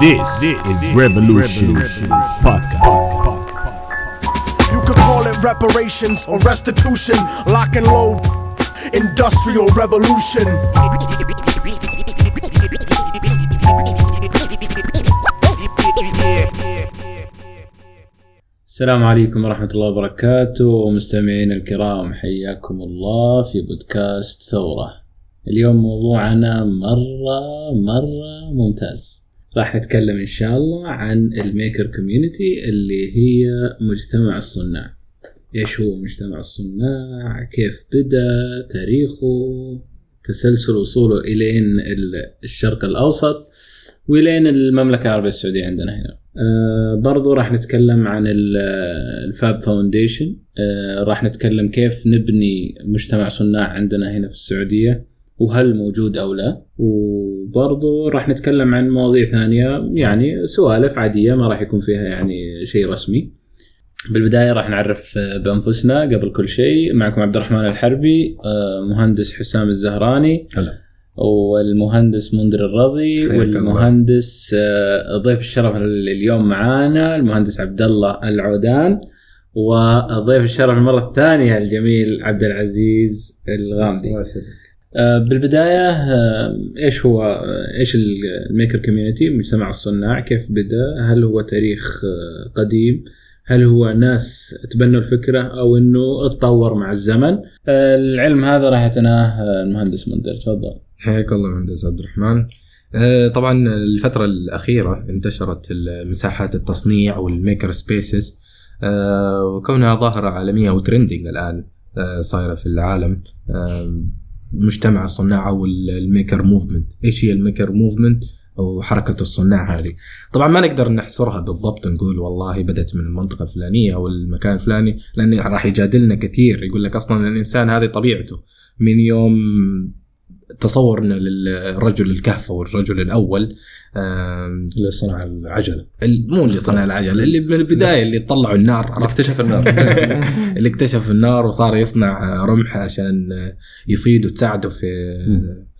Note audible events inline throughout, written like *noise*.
This, is Revolution Podcast. You could call it reparations or restitution, lock and load, industrial revolution. السلام عليكم ورحمة الله وبركاته مستمعين الكرام حياكم الله في بودكاست ثورة اليوم موضوعنا مرة مرة ممتاز راح نتكلم إن شاء الله عن ال maker community اللي هي مجتمع الصناع. إيش هو مجتمع الصناع؟ كيف بدأ؟ تاريخه؟ تسلسل وصوله إلين الشرق الأوسط؟ ولين المملكة العربية السعودية عندنا هنا. آه برضو راح نتكلم عن ال- ال Fab Foundation. آه راح نتكلم كيف نبني مجتمع صناع عندنا هنا في السعودية. وهل موجود أو لا. وبرضو راح نتكلم عن مواضيع ثانية يعني سوالف عادية ما راح يكون فيها يعني شيء رسمي. بالبداية راح نعرف بأنفسنا قبل كل شيء. معكم عبد الرحمن الحربي آه، مهندس حسام الزهراني. هلا. والمهندس منذر الرضي والمهندس آه، ضيف الشرف اليوم معانا المهندس عبد الله العودان. وضيف الشرف المرة الثانية الجميل عبد العزيز الغامدي. آه، بالبداية آه، إيش هو آه، إيش ال maker community مجتمع الصناع كيف بدأ هل هو تاريخ آه، قديم هل هو ناس تبنوا الفكرة أو إنه اتطور مع الزمن؟ آه، العلم هذا راح يتناه آه، المهندس منذر تفضل. حياك الله مهندس عبد الرحمن. آه، طبعا الفترة الأخيرة انتشرت مساحات التصنيع وال maker spaces. آه، وكونها ظاهرة عالمية و trending الآن آه، صايرة في العالم. آه، مجتمع الصناع وال maker movement إيش هي ال maker movement أو حركة الصناع هذه. طبعا ما نقدر نحصرها بالضبط نقول والله بدأت من المنطقة الفلانية أو المكان الفلاني لأن راح يجادلنا كثير. يقول لك أصلا الإنسان هذه طبيعته. من يوم تصورنا للرجل الكهف أو الرجل الأول اللي صنع العجلة. ال- مو اللي صنع العجلة اللي من البداية اللي طلعوا النار اللي اكتشف النار. *laughs* اللي اكتشف النار وصار يصنع رمح عشان يصيد وتساعده في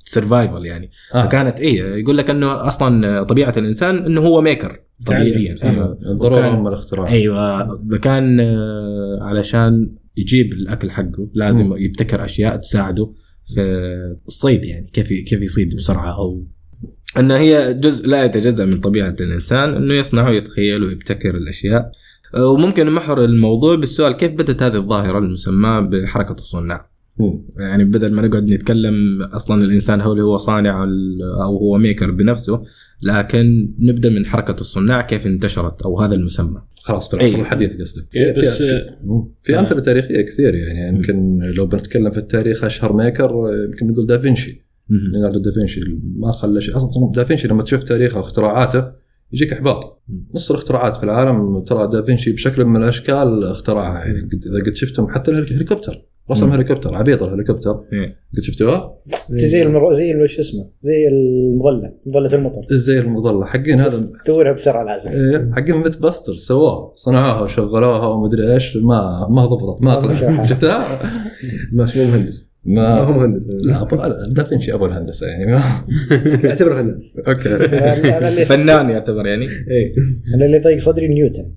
survival يعني. آه. فكانت إيه يقول لك إنه أصلا طبيعة الإنسان إنه هو maker طبيعيا. أيوة. الضرورة وكان- ام الاختراع. أيوه. كان آه، علشان يجيب الأكل حقه لازم مم. يبتكر أشياء تساعده. في الصيد يعني كيف كيف يصيد بسرعة أو أن هي جزء لا يتجزأ من طبيعة الإنسان أنه يصنع ويتخيل ويبتكر الأشياء آه، وممكن نمحور الموضوع بالسؤال كيف بدأت هذه الظاهرة المسماة بحركة الصناع. يعني بدل ما نقعد نتكلم أصلا الإنسان هو اللي هو صانع ال- أو هو ميكر بنفسه لكن نبدأ من حركة الصناع كيف انتشرت أو هذا المسمى. خلاص في العصر. الحديث قصدك. إيه، بس- في, أمثلة تاريخية كثير يعني يمكن لو بنتكلم في التاريخ أشهر ميكر يمكن نقول دافنشي ليوناردو دافنشي ما خلى شيء. أصلا دافنشي لما تشوف تاريخه واختراعاته يجيك إحباط. نص الاختراعات في العالم ترى دافنشي بشكل من الأشكال اخترعها يعني قد- إذا قد شفتم حتى الهليكوبتر. رسم. هليكوبتر عبيط الهليكوبتر. إيه. قد شفتوها؟ زي المر... زي شو اسمه؟ زي المظلة مظلة المطر. زي المظلة. حقين هذا تدورها بسرعة لازم. إيه، حقين ميث باستر سووها. صنعوها وشغلوها ومدري إيش. ما ما ضبطت ما ما طلع مشى. *laughs* شفتها؟ مش مو مهندس. ما هو مهندس. لا أبو- دافنشي أبو الهندسة يعني. *laughs* ما- اعتبره فنان. أوكي. *laughs* فنان يعتبر يعني. اي أنا اللي ضيق صدري نيوتن.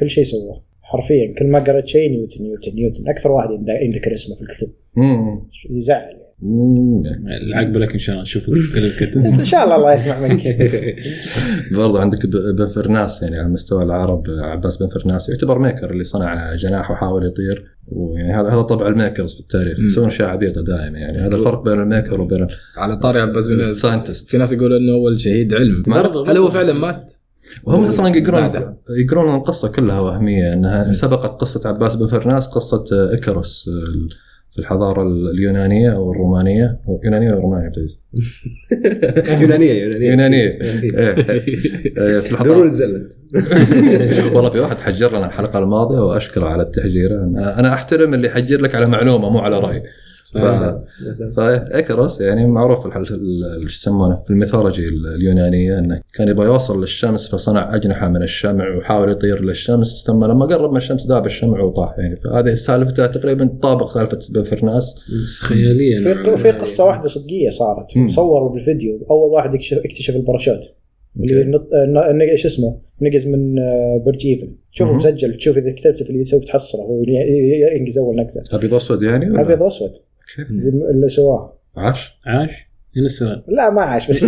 كل شيء سواه. حرفيا كل ما قرأت شيء نيوتن نيوتن نيوتن. أكثر واحد يند- يذكر اسمه في الكتب. يزعل. العقب لك إن شاء الله نشوف *laughs* كل الكتب. إن شاء الله الله يسمع منك. *laughs* برضو عندك ب- بن فرناس يعني على مستوى العرب عباس بن فرناس يعتبر maker اللي صنع جناح وحاول يطير. ويعني هذا هذا طبع ال makers في التاريخ. يسوون أشياء عبيطة دائما يعني. هذا الفرق بين ال maker وبين على طاري عباس بن الساينتست. في ناس يقولوا إنه أول شهيد علم. برضو- هل هو فعلا مات؟ وهم أصلا يقرون. يقرون القصة كلها وهمية. إنها سبقت قصة عباس بن فرناس قصة إكروس في الحضارة اليونانية أو الرومانية. أو يونانية ولا رومانية عبد *laughs* يونانية يونانية. يونانية. يونانية. إيه، في ضروري الحضاره تزلت *laughs* والله في واحد حجر لنا الحلقة الماضية وأشكره على التحجيره أنا أحترم اللي يحجر لك على معلومة مو على رأي. ف... فإيكاروس يعني معروف في الحل... ال- شو يسمونه في ال mythology اليونانية إنه كان يبغى يوصل للشمس فصنع أجنحة من الشمع وحاول يطير للشمس ثم لما قرب من الشمس ذاب الشمع وطاح. يعني فهذه سالفته تقريبا تطابق سالفة فرناس خياليه في. في قصة واحدة صدقية صارت. مم. صوروا بالفيديو. أول واحد يكشف- اكتشف الباراشوت. اللي نط... ن- شو اسمه؟ نقز من آه، برج ايفل تشوفه مهم. مسجل. تشوف إذا كتبت في اليوتيوب تحصله. هو ينقز أول نقزة. أبيض اسود يعني؟ أبيض وأسود. أوكي. زي اللي سواه. عاش؟ عاش؟ هنا السؤال. لا ما عاش بس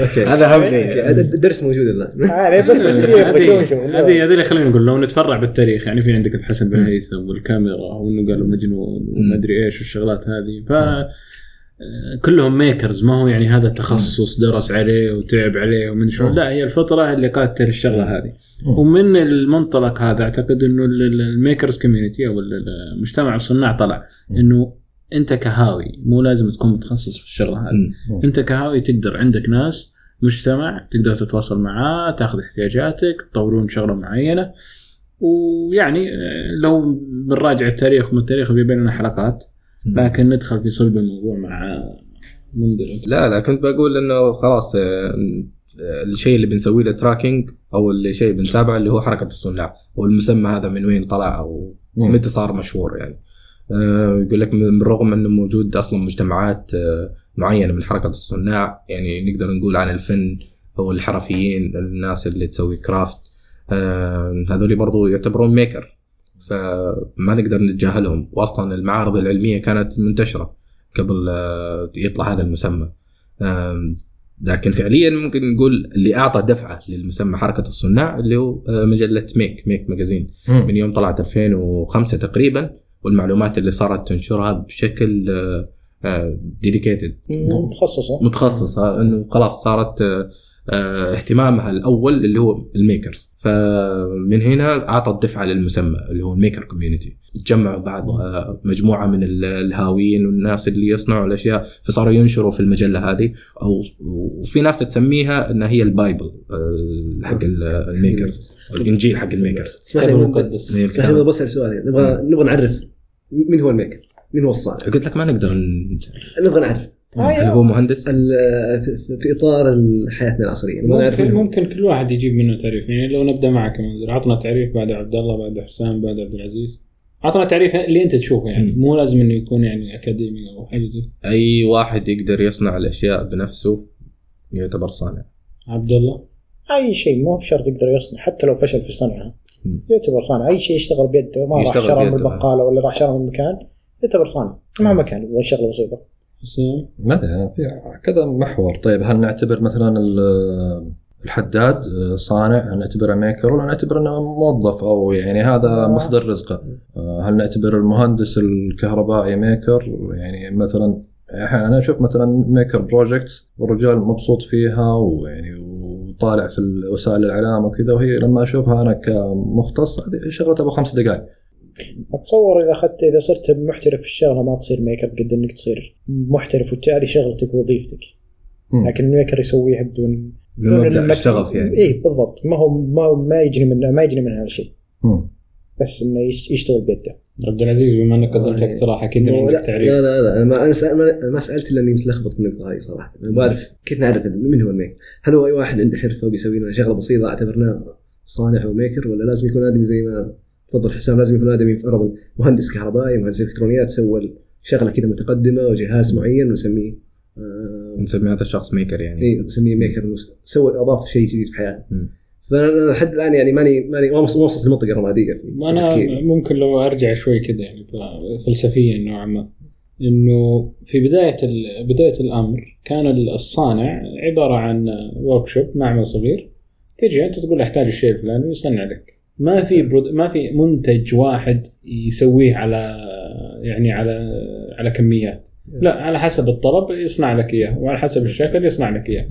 أوكي *laughs* هذا اهم شيء. *laughs* الدرس موجود الآن. يعني بس اللي يبغى يشوف يشوف هذه هذه اللي خلينا نقول لو نتفرع بالتاريخ يعني في عندك الحسن بن هيثم والكاميرا وانه قالوا مجنون وما ادري إيش والشغلات هذه ف آه، كلهم makers ما هو يعني هذا تخصص درس عليه وتعب عليه ومن شو. لا هي الفطره اللي قادت الشغلة هذه. ومن المنطلق هذا أعتقد إنه ال makers community أو ال- المجتمع الصناع طلع. إنه أنت كهاوي مو لازم تكون متخصص في الشغلة هذه. أنت كهاوي تقدر عندك ناس مجتمع تقدر تتواصل معاه تاخذ احتياجاتك تطورون شغلة معينة ويعني آه، لو بنراجع التاريخ ومن التاريخ بيبين لنا حلقات لكن ندخل في صلب الموضوع مع منذر. لا لا كنت بقول إنه خلاص آه، الشيء اللي بنسويه له tracking أو الشيء اللي بنتابعه اللي هو حركة الصناع. والمسمى هذا من وين طلع أو مم. متى صار مشهور يعني. آه، يقول لك من بالرغم إنه موجود أصلا مجتمعات آه، معينة من حركة الصناع يعني نقدر نقول عن الفن أو الحرفيين الناس اللي تسوي craft آه، هذول برضو يعتبرون maker فما نقدر نتجاهلهم. واصلا المعارض العلمية كانت منتشرة قبل آه، يطلع هذا المسمى. لكن فعليا ممكن نقول اللي أعطى دفعة للمسمى حركة الصناع اللي هو آه، مجلة Make Make magazine. من يوم طلعت 2005 تقريبا والمعلومات اللي صارت تنشرها بشكل dedicated مخصصه متخصصة. إنه خلاص صارت آه، آه، اهتمامها الأول اللي هو ال makers فمن هنا اعطت دفعه للمسمى اللي هو ال maker community تجمع بعض آه، مجموعة من ال- الهاويين والناس اللي يصنعوا الأشياء فصاروا ينشروا في المجلة هذه أو وفي ناس تسميها إنها هي ال Bible آه، حق ال- ال makers الإنجيل حق الميكرز اسمح لي كتاب من- مقدس هي اسمح لي. بسأل سؤال. نبغى نبغى نعرف مين هو ال maker؟ مين هو الصانع؟ قلت لك ما نقدر ن- نبغى نعرف هل هو مهندس؟ ال- في- في إطار حياتنا العصرية. ممكن. ممكن كل واحد يجيب منه تعريف. يعني لو نبدأ معك منذر عطنا تعريف بعد عبد الله بعد حسام بعد عبد العزيز. عطنا تعريف اللي أنت تشوفه يعني. مو لازم إنه يكون يعني أكاديمي أو حاجة زي أي واحد يقدر يصنع الأشياء بنفسه يعتبر صانع. عبد الله؟ أي شيء مو بشرط يقدر يصنع. حتى لو فشل في صنعها مم. يعتبر صانع. أي شيء يشتغل بيده ما راح شرى من بيده. البقاله ولا راح شرى من مكان يعتبر صانع. مهما كان يبغى شغلة بسيطة. أنا في كذا محور. طيب هل نعتبر مثلا ال- الحداد صانع؟ هل نعتبره maker ولا نعتبر إنه موظف أو يعني هذا مصدر رزقه. آه، هل نعتبر المهندس الكهربائي maker يعني مثلا أنا أشوف مثلا maker projects والرجال مبسوط فيها ويعني وطالع في وسائل الإعلام وكذا وهي لما أشوفها أنا كمختص هذه شغلة أبو خمس دقائق أتصور إذا اخذت إذا صرت محترف في الشغلة ما تصير maker قد إنك تصير محترف وت- هذه شغلتك ووظيفتك. لكن ال maker يسويها بدون بمبدا بدون الشغف يعني اي بالضبط. ما هو ما هو ما يجني من ما يجني من هذا الشيء. بس إنه يش- يشتغل بيده. عبد العزيز بما إنك قدمت اقتراح أكيد عندك تعريف. لا لا, لا. أنا ما أنا سأل ما, ما سألت لاني متلخبط في النقطة هذه صراحة. أنا بعرف كيف نعرف من هو ال maker؟ هل هو أي واحد عنده حرفة وبيسوي لنا شغلة بسيطة؟ أعتبرناه صانع أو maker ولا لازم يكون آدمي زي ما تفضل حسام لازم يكون ادمي فرضا مهندس كهربائي مهندس إلكترونيات سوى شغلة كذا متقدمة وجهاز معين ونسميه آه نسمي هذا الشخص maker يعني. اي نسميه maker سوى أضاف شيء جديد في حياته. فأنا لحد الآن يعني ماني ماني ما وص- ما وصلت المنطقة الرماديه في أنا. ممكن لو أرجع شوي كذا يعني فلسفيا نوعا ما. إنه في بداية بداية الأمر كان الصانع عبارة عن workshop معمل صغير. تجي أنت تقول أحتاج الشيء الفلاني ويصنع لك. ما في prod- ما في منتج واحد يسويه على يعني على على كميات. لا على حسب الطلب يصنع لك إياه وعلى حسب الشكل يصنع لك إياه.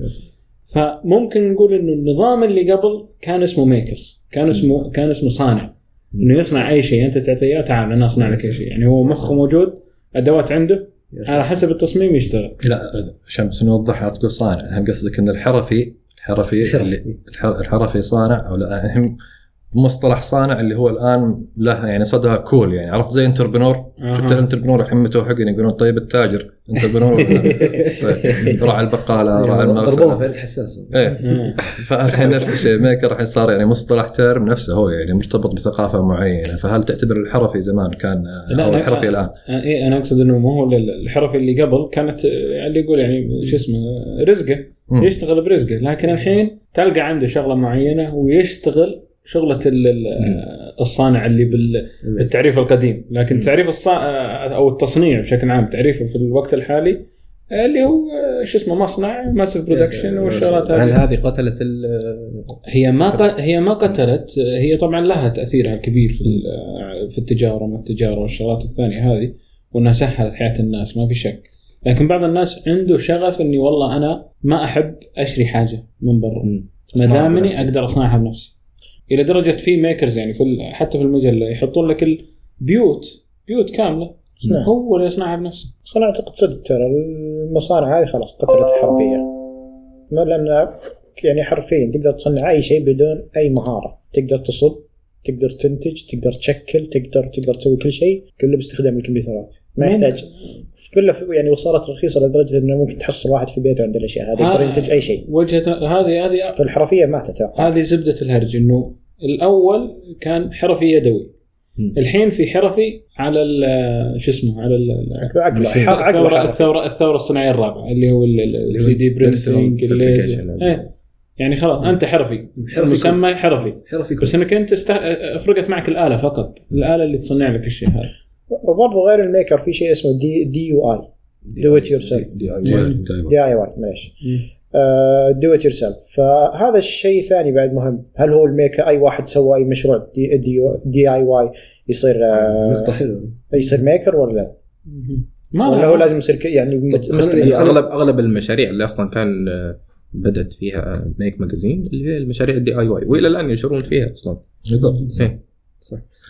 فممكن نقول إنه النظام اللي قبل كان اسمه ميكرز كان اسمه كان اسمه صانع إنه يصنع أي شيء أنت تعطيه إياه، تعال أنا أصنع لك أي شيء. يعني هو مخه موجود أدوات عنده على حسب التصميم يشتغل. لا عشان بس نوضح لا تقول صانع هل قصدك إن الحرفي الحرفي اللي الح- الحرفي صانع أو لا هم مصطلح صانع اللي هو الآن له يعني صدى cool يعني عرفت زي entrepreneur أها. شفت ال entrepreneur الحين متوهقين يقولون طيب التاجر entrepreneur؟ *laughs* طيب، راعي البقالة راعي ضربوه المغسله في الحساس إيه *laughs* آه. فالحين نفس الشيء maker الحين صار يعني مصطلح term نفسه هو يعني مرتبط بثقافة معينة فهل تعتبر الحرفي زمان كان لا، أو. الحرفي الآن آه، إيه أنا أقصد إنه ما هو ال- الحرف اللي قبل كانت آه، اللي يقول يعني شو اسمه رزقة. يشتغل برزقة لكن الحين تلقى عنده شغلة معينة ويشتغل شغلة ال- ال- الصانع اللي بال- بالتعريف القديم. لكن تعريف الصا... أو التصنيع بشكل عام تعريفه في الوقت الحالي اللي هو شو اسمه مصنع ماسف برودكشن والشغلات هل هذه. هذه قتلت هي ما. هي ما قتلت. هي طبعا لها تأثيرها الكبير في في التجارة وما التجارة والشغلات الثانية هذه وإنها سهلت حياة الناس ما في شك. لكن بعض الناس عنده شغف إني والله أنا ما أحب اشتري حاجة من برا. ما دامني. أقدر أصنعها بنفسي. إلى درجة في ميكرز يعني في حتى في المجله يحطون لك البيوت بيوت. كاملة. نعم. هو اللي يصنعها بنفسه. أصلا أعتقد صدق ترى المصانع هذه خلاص قتلت حرفيا. ما لأن يعني حرفيا تقدر تصنع أي شيء بدون أي مهارة. تقدر تصب تقدر تنتج تقدر تشكل تقدر تقدر تسوي كل شيء كله باستخدام الكمبيوترات. ما. يحتاج. كله يعني وصلت رخيصة لدرجة إنه ممكن تحصل واحد في بيته عنده الأشياء هذه يقدر ينتج أي شيء. وجهه هذه هذه فالحرفية ماتت. هذه زبدة الهرج إنه الأول كان حرفي يدوي. الحين في حرفي على ال- شو اسمه على الثورة. الثورة الثورة الصناعية الرابعة اللي هو ال اللي هو 3 دي fabrication. إيه. يعني خلاص أنت حرفي. حرفي مسمى حرفي. حرفي بس إنك أنت است... فرقت معك الآلة فقط. الآلة اللي تصنع لك الشيء هذا. وبرضه غير ال maker في شيء اسمه D D U I do it yourself DIY DIY. DIY معليش do it yourself فهذا الشيء ثاني بعد مهم. هل هو ال maker أي واحد سوى أي مشروع D, D, DIY يصير آه، نقطة حلوة. يصير maker ولا لا؟ ما ولا هو لازم يصير يعني مستقل اغلب أغلب المشاريع اللي أصلا كان آه، بدت فيها Make Magazine اللي هي المشاريع ال DIY وإلى الآن ينشرون فيها أصلا. بالضبط. إيه.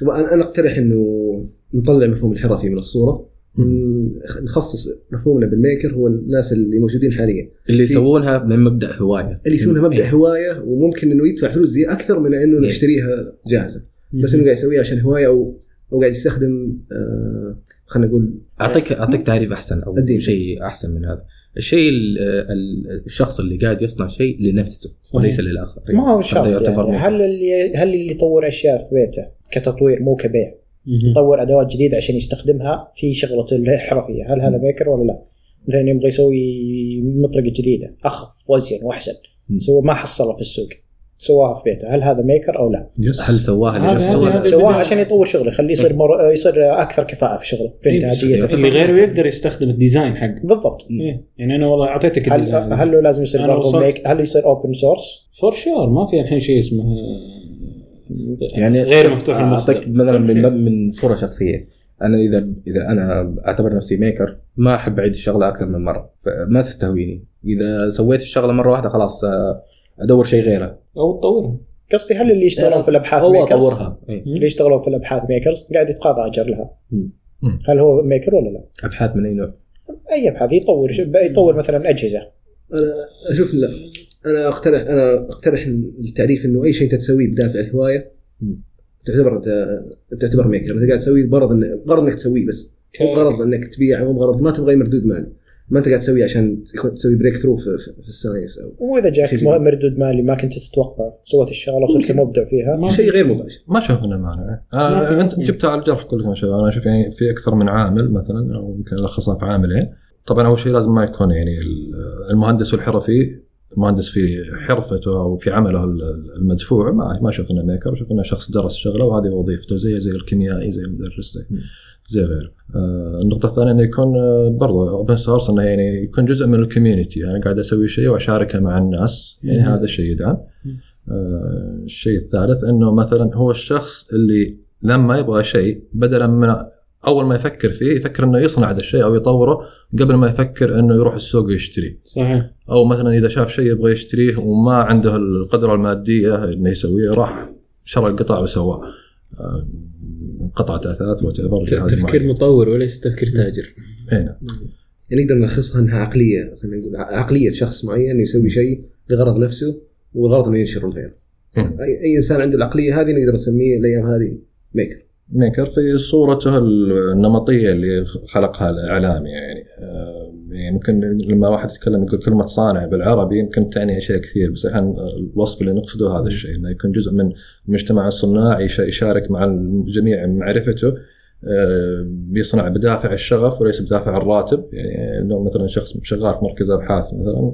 أنا أنا أقترح إنه نطلع مفهوم الحرفي من الصورة. نخصص مفهومنا بالميكر هو الناس اللي موجودين حاليا اللي يسوونها من مبدأ هواية اللي يسوونها مبدأ إيه. هواية وممكن إنه يدفع فلوس زي أكثر من إنه إيه. يشتريها جاهزة بس إنه قاعد يسويها عشان هواية أو أو قاعد يستخدم آه خلينا نقول اعطيك أعطيك تعريف أحسن أو. شيء أحسن من هذا الشيء ال- ال- الشخص اللي قاعد يصنع شيء لنفسه وليس للاخرين ما هو شرط يعتبر يعني. هل اللي هل اللي يطور أشياء في بيته كتطوير مو كبيع. يطور أدوات جديدة عشان يستخدمها في شغلة الحرفية. هل هذا maker ولا لا؟ مثلا يبغى يسوي مطرقة جديدة. أخف وازين وأحسن. سوى ما حصلها في السوق. سواها في بيته. هل هذا maker أو لا؟ هل سواها لنفسه ولا سواها. عشان يطور شغله يخليه يصير مر... يصير أكثر كفاءة في شغله في إيه، انتاجيته اللي غيره يقدر يستخدم ال design حقه. بالضبط. إيه. يعني أنا والله أعطيتك هل ال design. هل له لازم يصير برضه make هل يصير اوبن سورس؟ فور شور ما في الحين شيء اسمه يعني غير مفتوح أعطيك المصدر مثلا. من من صورة شخصية. أنا اذا إذا أنا أعتبر نفسي maker ما أحب أعيد الشغلة أكثر من مرة. ما تستهويني. إذا سويت الشغلة مرة واحدة خلاص آه، أدور شيء غيره. أو تطورها قصدي هل اللي يشتغلون في الأبحاث أو makers أطورها. إيه. اللي يشتغلون في الأبحاث makers قاعد يتقاضى أجر لها. هل هو maker ولا لا؟ أبحاث من أي نوع؟ أي أبحاث. يطور يطور مثلا أجهزة. أنا أشوف لا. أنا اقترح أنا أقترح التعريف إنه أي شيء أنت تسويه بدافع الهواية. تعتبر انت تعتبر maker أنت قاعد تسويه بغرض إن- بغرض إنك تسويه بس. مو بغرض إنك تبيعه مو بغرض ما تبغى أي مردود مالي. ما أنت قاعد تسويه عشان تسوي breakthrough في, في, ال science أو واذا جاك مردود مالي ما كنت تتوقع. سويت الشغلة وصرت مبدع فيها. ما شيء غير مباشر. ما أشوف إنه مانع آه أنت جبتها على الجرح كلكم شباب أنا أشوف يعني في أكثر من عامل مثلا أو يمكن ألخصها في عاملين. طبعا أول شيء لازم ما يكون يعني المهندس والحرفي مهندس في حرفته أو في عمله المدفوع ما ما إنه maker إنه شخص درس شغله وهذه وظيفته زي زي الكيميائي زي المدرس زي, زي غيره. آه النقطة الثانية إنه يكون برضه open source إنه يعني يكون جزء من ال community أنا قاعد أسوي شيء وأشاركه مع الناس يعني مم. هذا الشيء يدعم. آه الشيء الثالث إنه مثلا هو الشخص اللي لما يبغى شيء بدلا من أول ما يفكر فيه يفكر إنه يصنع هذا الشيء أو يطوره قبل ما يفكر إنه يروح السوق ويشتريه. صحيح أو مثلا إذا شاف شيء يبغى يشتريه وما عنده القدرة المادية إنه يسويه راح شرى القطع وسواه آه، قطعة أثاث وتعتبر تفكير. مطور وليس تفكير تاجر إيه نعم. يعني نقدر نلخصها انها عقلية خلينا نقول عقلية شخص معين يسوي شيء لغرض نفسه والغرض إنه ينشر الغير. اي أي إنسان عنده العقلية هذه نقدر نسميه الأيام هذه ميكر. ميكر في صورته النمطية اللي خلقها الإعلامي يعني. آه، يمكن لما واحد يتكلم يقول كلمة صانع بالعربي يمكن تعني أشياء كثير بس إحنا الوصف اللي نقصده هذا الشيء إنه يكون جزء من مجتمع الصناع يش- يشارك مع الجميع معرفته آه، بيصنع بدافع الشغف وليس بدافع الراتب. يعني لو مثلا شخص شغال في مركز أبحاث مثلا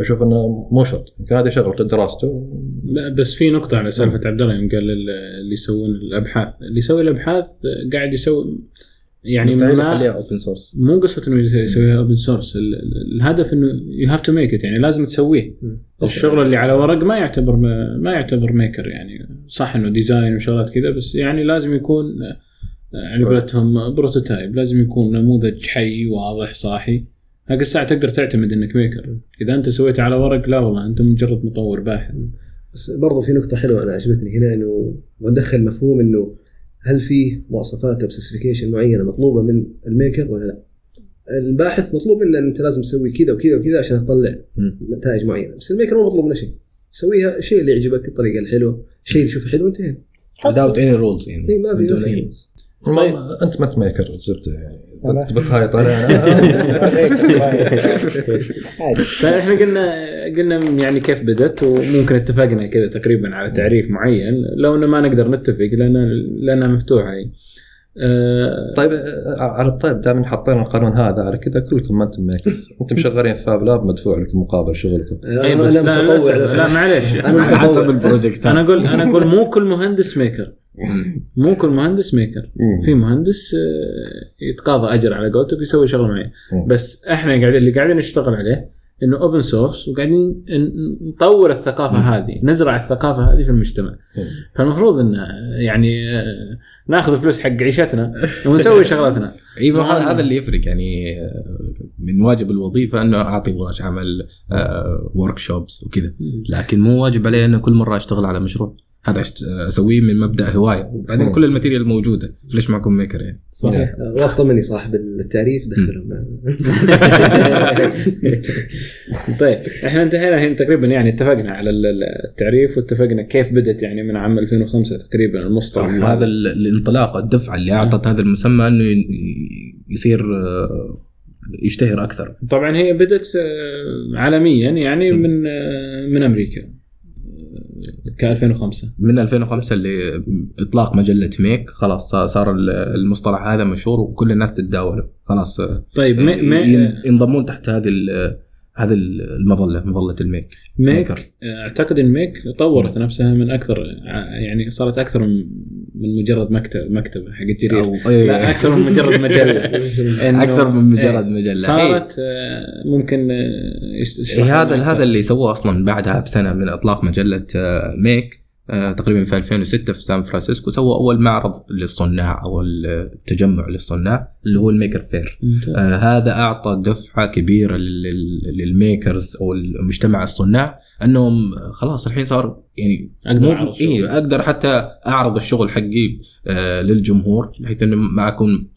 أشوف إنه مو شرط. يمكن هذه شغلته دراسته. لا بس في نقطة على سالفة عبد الله يوم قال ال- اللي يسوون الأبحاث، اللي يسوي الأبحاث قاعد يسوي يعني مستحيل يخليها open source مو قصة إنه يس- يسويها open source، الهدف إنه you have to make it يعني لازم تسويه. الشغل اللي على ورق ما يعتبر ما, ما يعتبر maker يعني صح إنه design وشغلات كذا بس يعني لازم يكون آه، على قولتهم prototype لازم يكون نموذج حي واضح صاحي. هذيك الساعة تقدر تعتمد إنك maker إذا أنت سويته على ورق لا والله أنت مجرد مطور باحث بس برضو في نقطة حلوة أنا عجبتني هنا إنه وندخل مفهوم إنه هل في مواصفات أو specification معينة مطلوبة من ال maker ولا لا؟ الباحث مطلوب منه أنت لازم تسوي كذا وكذا وكذا عشان تطلع. نتائج معينة، بس ال maker ما مطلوب منه شيء. سويها الشيء اللي يعجبك الطريقة الحلوة، الشيء اللي تشوفه حلو انتهينا. without any rules يعني إيه، ما في بس. طيب. ما- أنت ما انت maker زبده يعني بتهايط أنا عادي فاحنا قلنا قلنا يعني كيف بدت وممكن اتفقنا كذا تقريبا على تعريف معين. لو إنه ما نقدر نتفق لأن لأنها مفتوحة هي. آه، طيب آه، على الطيب دائما حطينا القانون هذا على كذا كلكم ما أنتم makers أنتم شغالين في Fab Lab مدفوع لكم مقابل شغلكم. اي بس لا لا, لا, لا معليش. أنا أنا حسب ال project. أنا أقول أنا أقول مو كل مهندس maker *laughs* مو كل مهندس maker. في مهندس آه، يتقاضى أجر على قولتك ويسوي شغل معين مم. بس إحنا قاعدين اللي قاعدين نشتغل عليه إنه open source وقاعدين نطور الثقافة هذه نزرع الثقافة هذه في المجتمع. مم. فالمفروض إن يعني آه، ناخذ فلوس حق عيشتنا ونسوي *laughs* شغلاتنا. اي ما هذا هذا اللي يفرق يعني آه، من واجب الوظيفة إنه أعطي ورش عمل workshops وكذا. لكن مو واجب علي إنه كل مرة أشتغل على مشروع. هذا أسويه من مبدأ هواية. وبعدين كل ال material موجودة. فليش ما أكون maker يعني؟ صحيح. واسطة مني صاحب التعريف دخلهم. *laughs* طيب إحنا انتهينا الحين تقريبا يعني اتفقنا على ال- ال- التعريف واتفقنا كيف بدت يعني من عام 2005 تقريبا المصطلح. طبعا هذا ال- الانطلاق الدفعة اللي أعطت هذا المسمى إنه ي- يصير آه، يشتهر أكثر. طبعا هي بدت آه، عالميا يعني من آه، من أمريكا. ك 2005 من 2005 اللي إطلاق مجلة Make خلاص صار- صار ال- المصطلح هذا مشهور وكل الناس تتداوله. خلاص آه، طيب ين- ينضمون تحت هذه هذه المظلة مظلة ال make make makers. أعتقد إن Make طورت نفسها من أكثر ع- يعني صارت أكثر من مجرد مكتب مكتبة حق جرير أو إيه. لا أكثر من مجرد مجلة *laughs* أكثر من مجرد إيه، مجلة صارت آه، ممكن آه، يشرح إيه هذا هذا. اللي سووه أصلا بعدها بسنة من إطلاق مجلة آه، Make آه، تقريبا في 2006 في سان فرانسيسكو سووا أول معرض للصناع أو التجمع للصناع اللي هو ال Maker Faire. آه هذا أعطى دفعة كبيرة لل- لل makers أو المجتمع الصناع أنهم خلاص الحين صار يعني أعرض شغلي. إيه أقدر حتى أعرض الشغل حقي آه للجمهور بحيث إنه ما أكون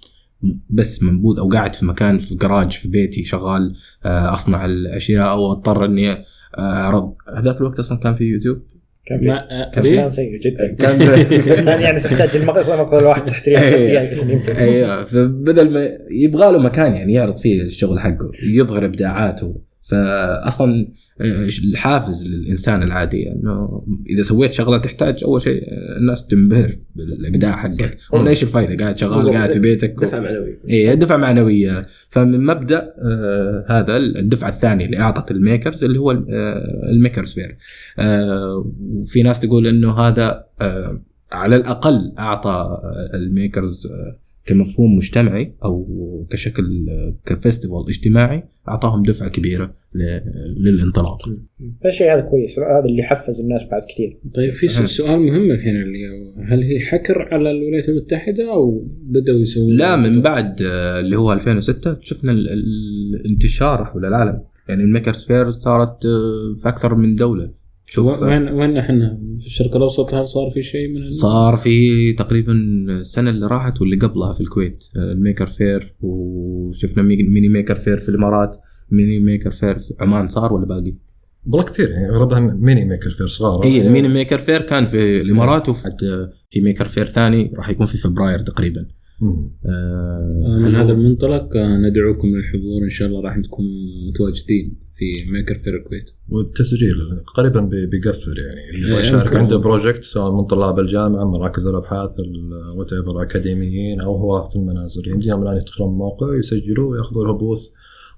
بس منبوذ أو قاعد في مكان في جراج في بيتي شغال آه أصنع الأشياء أو أضطر إني آه، أعرض هذاك الوقت أصلا كان في يوتيوب كان ما بس إيه؟ كان سيء جدا. كان *laughs* كان يعني تحتاج المقطع مقطع الواحد تحتريها عشر دقائق عشان ينتهي أيوه فبدل ما يبغى له مكان يعني يعرض فيه الشغل حقه يظهر إبداعاته. فأصلا آه، الحافز للإنسان العادي إنه إذا سويت شغلة تحتاج أول شيء آه، الناس تنبهر بالإبداع حقك. ولا إيش الفائده قاعد شغال. قاعد في بيتك. دفعة معنوية. اي دفعه معنوية. فمن مبدأ آه هذا الدفعه الثانية اللي اعطت ال makers اللي هو آه ال Maker Faire آه وفي ناس تقول إنه هذا على الأقل أعطى الميكرز كمفهوم مجتمعي أو كشكل كفestival اجتماعي أعطاهم دفعة كبيرة ل- للانطلاق. الشيء هذا كويس. هذا اللي حفز الناس بعد كثير. طيب في سؤال مهم الحين اللي هو هل هي حكر على الولايات المتحدة أو بدأوا يسوون؟ لا من بعد آه، اللي هو 2006 شفنا ال- ال- الانتشار حول العالم. يعني ال Maker Faire صارت آه، في أكثر من دولة. شوف وين وين إحنا؟ في الشرق الأوسط هل صار في شيء من صار في تقريبا السنة اللي راحت واللي قبلها في الكويت آه، ال Maker Faire وشفنا mi- Mini Maker Faire في الإمارات Mini Maker Faire في عمان صار ولا باقي؟ والله كثير يعني أغلبها Mini Maker Faire صغار إي ال Mini Maker Faire كان في الإمارات وفي في Maker Faire ثاني راح يكون في فبراير تقريبا. مم. آه، من هذا المنطلق آه، ندعوكم للحضور إن شاء الله راح نكون متواجدين. في Maker Faire الكويت والتسجيل قريبا بي- بيقفل يعني. اللي يبغى إيه، يشارك. عنده project سواء من طلاب الجامعة مراكز الأبحاث whatever أكاديميين أو هو في المنازل. يمديهم الآن يدخلون الموقع ويسجلوا ويأخذوا له booth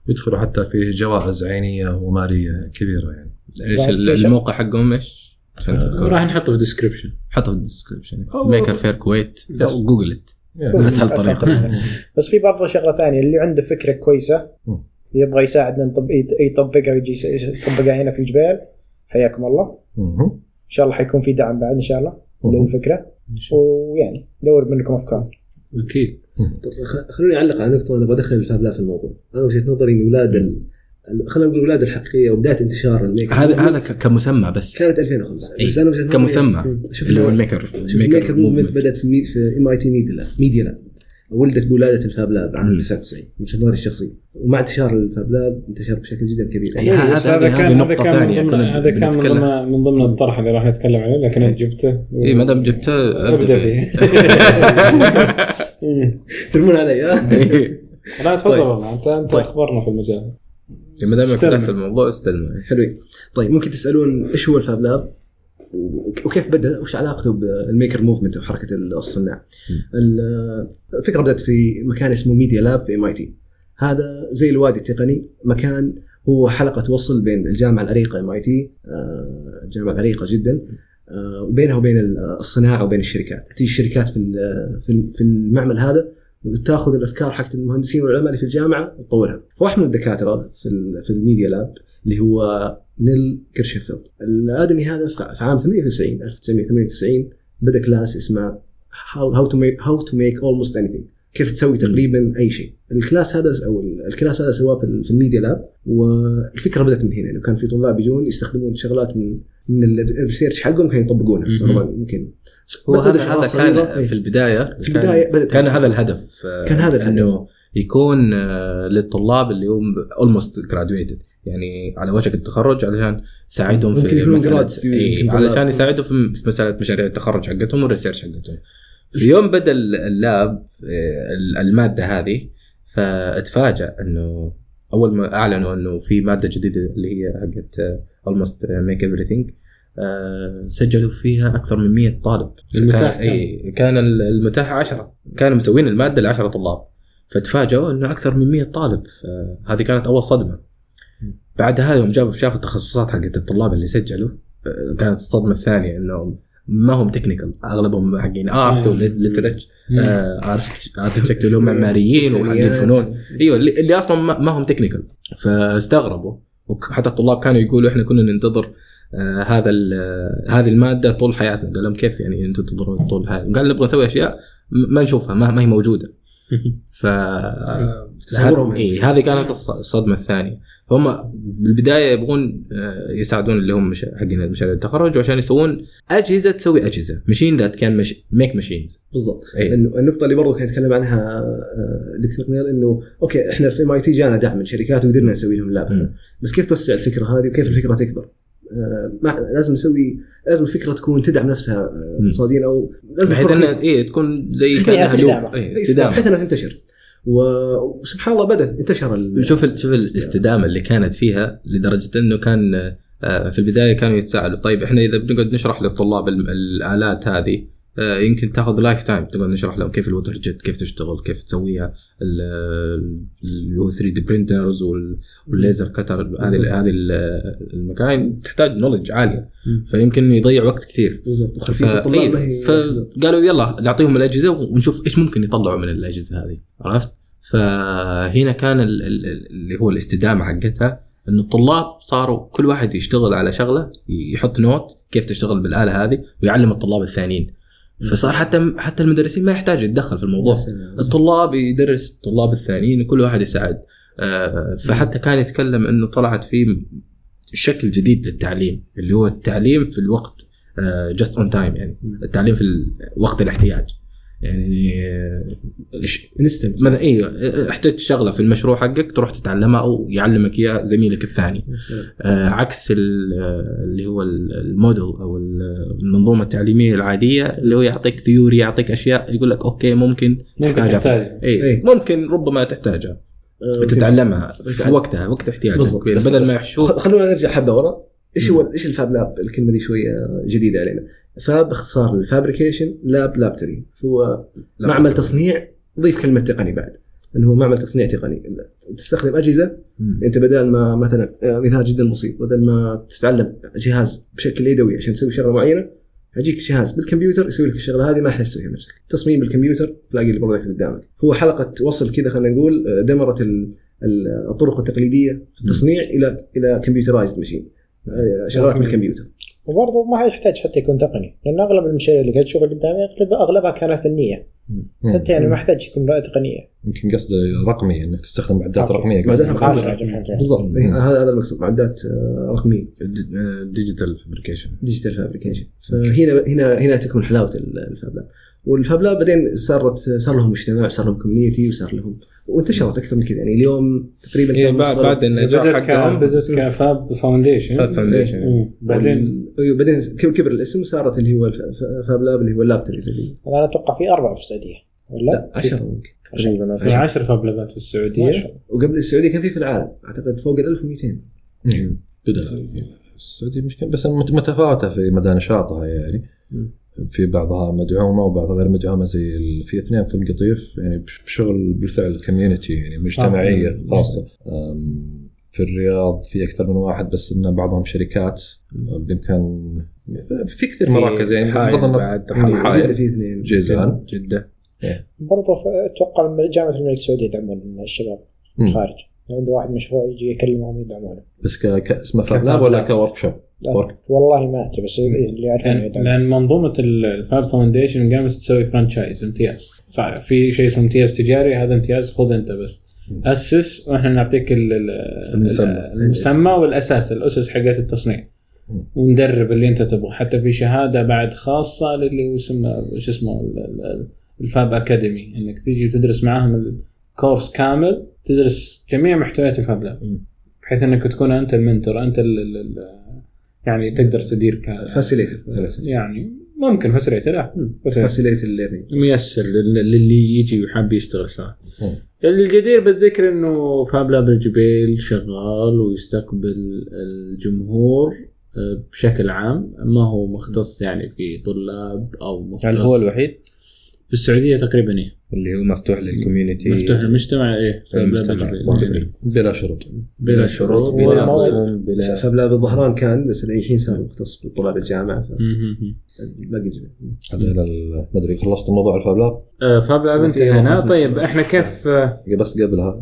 ويدخلوا حتى في جوائز عينية ومالية كبيرة يعني. إيش في؟ الموقع حقهم إيش؟ عشان راح نحطه في ال description حطه في ال description Maker Faire كويت أو Google it يعني أسهل طريقة. *laughs* بس في برضه شغله ثانية اللي عنده فكرة كويسة. يبغى يساعدنا نطب يط- يطبقها ويجي يطبقها هنا في جبال. حياكم الله. إن شاء الله حيكون في دعم بعد إن شاء الله. للفكرة. ويعني دور منكم أفكار. أكيد. خلوني أعلق على نقطة أنا بدخل ال fab lab في الموضوع. أنا وجهة نظري إن أولاد ال... خلينا نقول الاولاد الحقيقية وبداية انتشار ال make هذا هذا ك- كمسمى بس. كانت 2005 إيه. بس أنا وجهة نظري كمسمى. اللي هو ال maker ال maker movement بدأت في مي- في MIT Media Lab Media Lab ولدت بولادة ال fab lab عام مم. 99 من وجهه نظري الشخصية. ومع انتشار ال fab lab انتشر بشكل جدا كبير. إيه، هذا- كان ضمن- كنا هذا كان من. ضمن من ضمن الطرح اللي راح نتكلم عليه لكن أنت جبته. و- اي ما دام جبته أبدأ فيه. *laughs* ترمون علي ها؟ *laughs* لا تفضل طيب. والله. انت أنت طيب. أخبرنا في المجال. ما دام. فتحت الموضوع استلم. حلوين. طيب ممكن تسألون إيش هو ال fab lab؟ وكيف بدأ؟ وش علاقته بال maker movement أو حركه الصناع ال- الفكرة بدأت في مكان اسمه Media Lab في MIT هذا زي الوادي التقني مكان هو حلقة وصل بين الجامعة العريقة MIT الجامعة العريقه جدا آه، وبينها وبين الصناعة وبين الشركات. تيجي الشركات في في ال- في المعمل هذا وتأخذ الأفكار حقت المهندسين والعلماء اللي في الجامعة وتطورها. فواحد من الدكاترة في في ال Media Lab اللي هو نيل جيرشنفيلد الآدمي هذا في عام 98 1998 بدأ class اسمه how to make how to make almost anything. كيف تسوي تقريبا أي شيء. ال class هذا أو ال class هذا سواه في, ال- في ال Media Lab. والفكرة بدأت من هنا إنه كان في طلاب يجون يستخدمون شغلات من من ال- ال research حقهم كانوا يطبقونها. طبعا ممكن. هو هذا هذا. كان في البداية في كان- البداية بدأت- كان هذا الهدف آه، كان هذا الهدف. إنه يكون آه، للطلاب اللي هم almost graduated يعني على وشك التخرج علشان يساعدهم في مساله إيه علشان. يساعدهم في مسألة مشاريع التخرج حقتهم وال research حقتهم. في يوم بدأ ال- ال lab آه، ال- المادة هذه فاتفاجأ إنه أول ما أعلنوا إنه في مادة جديدة اللي هي حقت almost make everything سجلوا فيها أكثر من 100 طالب. المتاح كان؟ اي كان ال- المتاح 10 كانوا مسوين المادة ل 10 طلاب. فتفاجئوا إنه أكثر من 100 طالب. هذه كانت أول صدمة. بعدها يوم جابوا شافوا التخصصات حقت الطلاب اللي سجلوا كانت الصدمة الثانية انه ما هم technical أغلبهم حقين art وليترج architect اللي هم معماريين وحقين فنون. أيوه اللي, أصلا ما هم technical فاستغربوا. وحتى الطلاب كانوا يقولوا إحنا كنا ننتظر آه هذا آه، هذه المادة طول حياتنا. قال لهم كيف يعني أنتم تنتظرون طول حياتنا قال نبغى نسوي أشياء ما نشوفها ما, ما هي موجودة. *laughs* ف تصورهم. اي هذه كانت الص- الصدمة الثانية فهم بالبداية يبغون آه، يساعدون اللي هم مش- حقين مشاريع التخرج وعشان يسوون أجهزة تسوي أجهزة machine that can make machines بالضبط إيه. النقطة اللي برضو كان يتكلم عنها آه، دكتور نيل إنه okay إحنا في MIT جانا دعم من شركات وقدرنا نسوي لهم lab. بس كيف توسع الفكرة هذه وكيف الفكرة تكبر؟ آه، لازم نسوي لازم الفكرة تكون تدعم نفسها آه،. اقتصاديا أو لازم بحيث انها. إيه تكون زي كأنها. إيه، بحيث استدامة إنها تنتشر وسبحان الله بدأ انتشر ال- شوف ال- شوف الاستدامة اللي كانت فيها لدرجة إنه كان آه، في البداية كانوا يتساءلوا طيب إحنا إذا بنقعد نشرح للطلاب ال- الآلات هذه يمكن تاخذ lifetime تقعد نشرح لهم كيف ال water jet كيف تشتغل كيف تسويها ال- اللي هو 3D printers وال laser cutter هذه هذه ال- المكاين تحتاج نولج عالية. فيمكن يضيع وقت كثير بالضبط. وخلفية الطلاب إيه، فقالوا يلا نعطيهم الأجهزة ونشوف إيش ممكن يطلعوا من الأجهزة هذه عرفت؟ فهنا كان ال- ال- اللي هو الاستدامة حقتها إنه الطلاب صاروا كل واحد يشتغل على شغلة يحط نوت كيف تشتغل بالآلة هذه ويعلم الطلاب الثانيين فصار حتى حتى المدرسين ما يحتاج يتدخل في الموضوع. الطلاب يدرس الطلاب الثانيين وكل واحد يساعد. آه، فحتى كان يتكلم إنه طلعت في شكل جديد للتعليم اللي هو التعليم في الوقت just on time يعني. التعليم في وقت الاحتياج. يعني آه، instant مثلا أيوه احتجت شغلة في المشروع حقك تروح تتعلمها أو يعلمك إياها زميلك الثاني. آه، عكس آه، اللي هو ال- الموديل أو ال- المنظومة التعليمية العادية اللي هو يعطيك theory يعطيك أشياء يقول لك okay ممكن ممكن تحتاجها. تحتاج اي إيه. ممكن ربما تحتاجها. تتعلمها في وقتها وقت احتياجك. بدل ما يحشوك. خلونا نرجع حبة ورا. إيش هو إيش ال fab lab؟ الكلمة دي شوية جديدة علينا. fab اختصار ال fabrication lab laboratory. هو معمل تصنيع ضيف كلمة تقني بعد. إنه هو معمل تصنيع تقني. تستخدم أجهزة مم. أنت بدل ما مثلا آه، مثال جدا بسيط بدل ما تتعلم جهاز بشكل يدوي عشان تسوي شغلة معينة يجيك جهاز بالكمبيوتر يسوي لك الشغلة هذه ما تحتاج تسويها بنفسك. تصميم بالكمبيوتر تلاقي ال product قدامك. هو حلقة وصل كذا خلينا نقول آه، دمرت ال- ال- الطرق التقليدية في التصنيع إلى إلى computerized machine شغلات بالكمبيوتر وبرضه ما يحتاج حتى يكون تقني. لأن أغلب المشاريع اللي قاعد تشوفها قدامي اغلب أغلبها كانت فنية. حتى يعني ما يحتاج يكون تقنية. يمكن قصده رقمي إنك تستخدم معدات. رقمية. معدات فهمت. بالضبط. إيه، هذا هذا المقصد معدات آه، رقمية. digital fabrication digital fabrication فهنا هنا هنا تكون حلاوة ال- الـ fab. lab بعدين صارت صار لهم مجتمع صار لهم community وصار لهم وانتشرت أكثر من كذا. يعني اليوم تقريبا إيه بعد بعد النجاح حقهم بدت ك fab foundation fab foundation مم. بعدين أيوة، بعدين كب- كبر الاسم وصارت اللي هو fab lab اللي هو ال laboratories اللي أنا أتوقع في أربعة في السعودية ولا؟ لا 10 ممكن. تقريبا في 10 fab لابات في السعودية. وقبل السعودية كان في في العالم. أعتقد فوق ال 1200 مم. بدأ. السعودية مش بس مت- متفاوتة في مدى نشاطها يعني. مم. في بعضها مدعومة وبعضها غير مدعومة زي في اثنين في القطيف يعني بشغل بالفعل كوميونتي يعني مجتمعية آه. خاصة في الرياض في أكثر من واحد بس إن بعضهم شركات بإمكان في كثير مراكز يعني حائل بفضل بعد. جده في اثنين جيزان جده برضه ف- أتوقع جامعة الملك سعود يدعمون الشباب. الخارج عنده واحد مشروع يجي يكلمهم يدعمونه بس ك- كاسمه fab lab ولا. ك workshop؟ والله ما أدري بس اللي يعرفون لأن منظومة ال fab foundation قامت تسوي franchise امتياز. صار في شيء اسمه امتياز تجاري هذا امتياز خذ أنت بس. أسس وإحنا نعطيك ال- ال- المسمى. المسمى والأساس الأسس حقت التصنيع. وندرب اللي أنت تبغى. حتى في شهادة بعد خاصة للي يسمى شو اسمه ال- ال- ال fab academy إنك تيجي وتدرس معاهم ال course كامل تدرس جميع محتويات ال fab lab. بحيث إنك تكون أنت ال mentor أنت ال ال ال يعني تقدر تدير ك facilitator يعني ممكن facilitator لا. facilitator ال learning ميسر لل- للي يجي وحاب يشتغل شغل. الجدير بالذكر إنه fab lab الجبيل شغال ويستقبل الجمهور آه، بشكل عام ما هو مختص يعني في طلاب أو مختص. هل هو الوحيد؟ في السعودية تقريبا إيه. اللي هو مفتوح لل community مفتوح للمجتمع إيه المجتمع. بلا شروط. بلا شروط بلا رسوم بلا fab lab الظهران كان بس الحين صار مختص بطلاب الجامعة. باقي هذا ما أدري خلصت موضوع ال fab lab آه، fab lab انتهينا طيب. إحنا كيف؟ آه، بس قبلها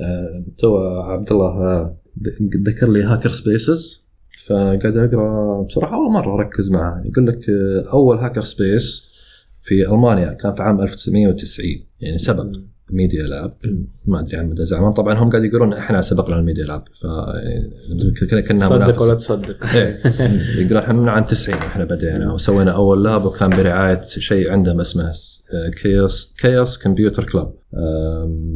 آه، تو عبد الله ذ- ذكر لي hackerspaces. فقاعد أقرأ بصراحة أول مرة أركز معاه يقول لك أول hackerspace في ألمانيا كان في عام 1990 يعني سبق Media Lab. ما أدري عن مدى زعمهم طبعا هم قاعد يقولون إحنا سبقنا ال Media Lab ف كنا- منافسة. ولا تصدق. *laughs* إيه. يقول إحنا من عام 90 إحنا بدينا وسوينا أول lab وكان برعاية شيء عندهم اسمه Chaos Chaos Computer Club.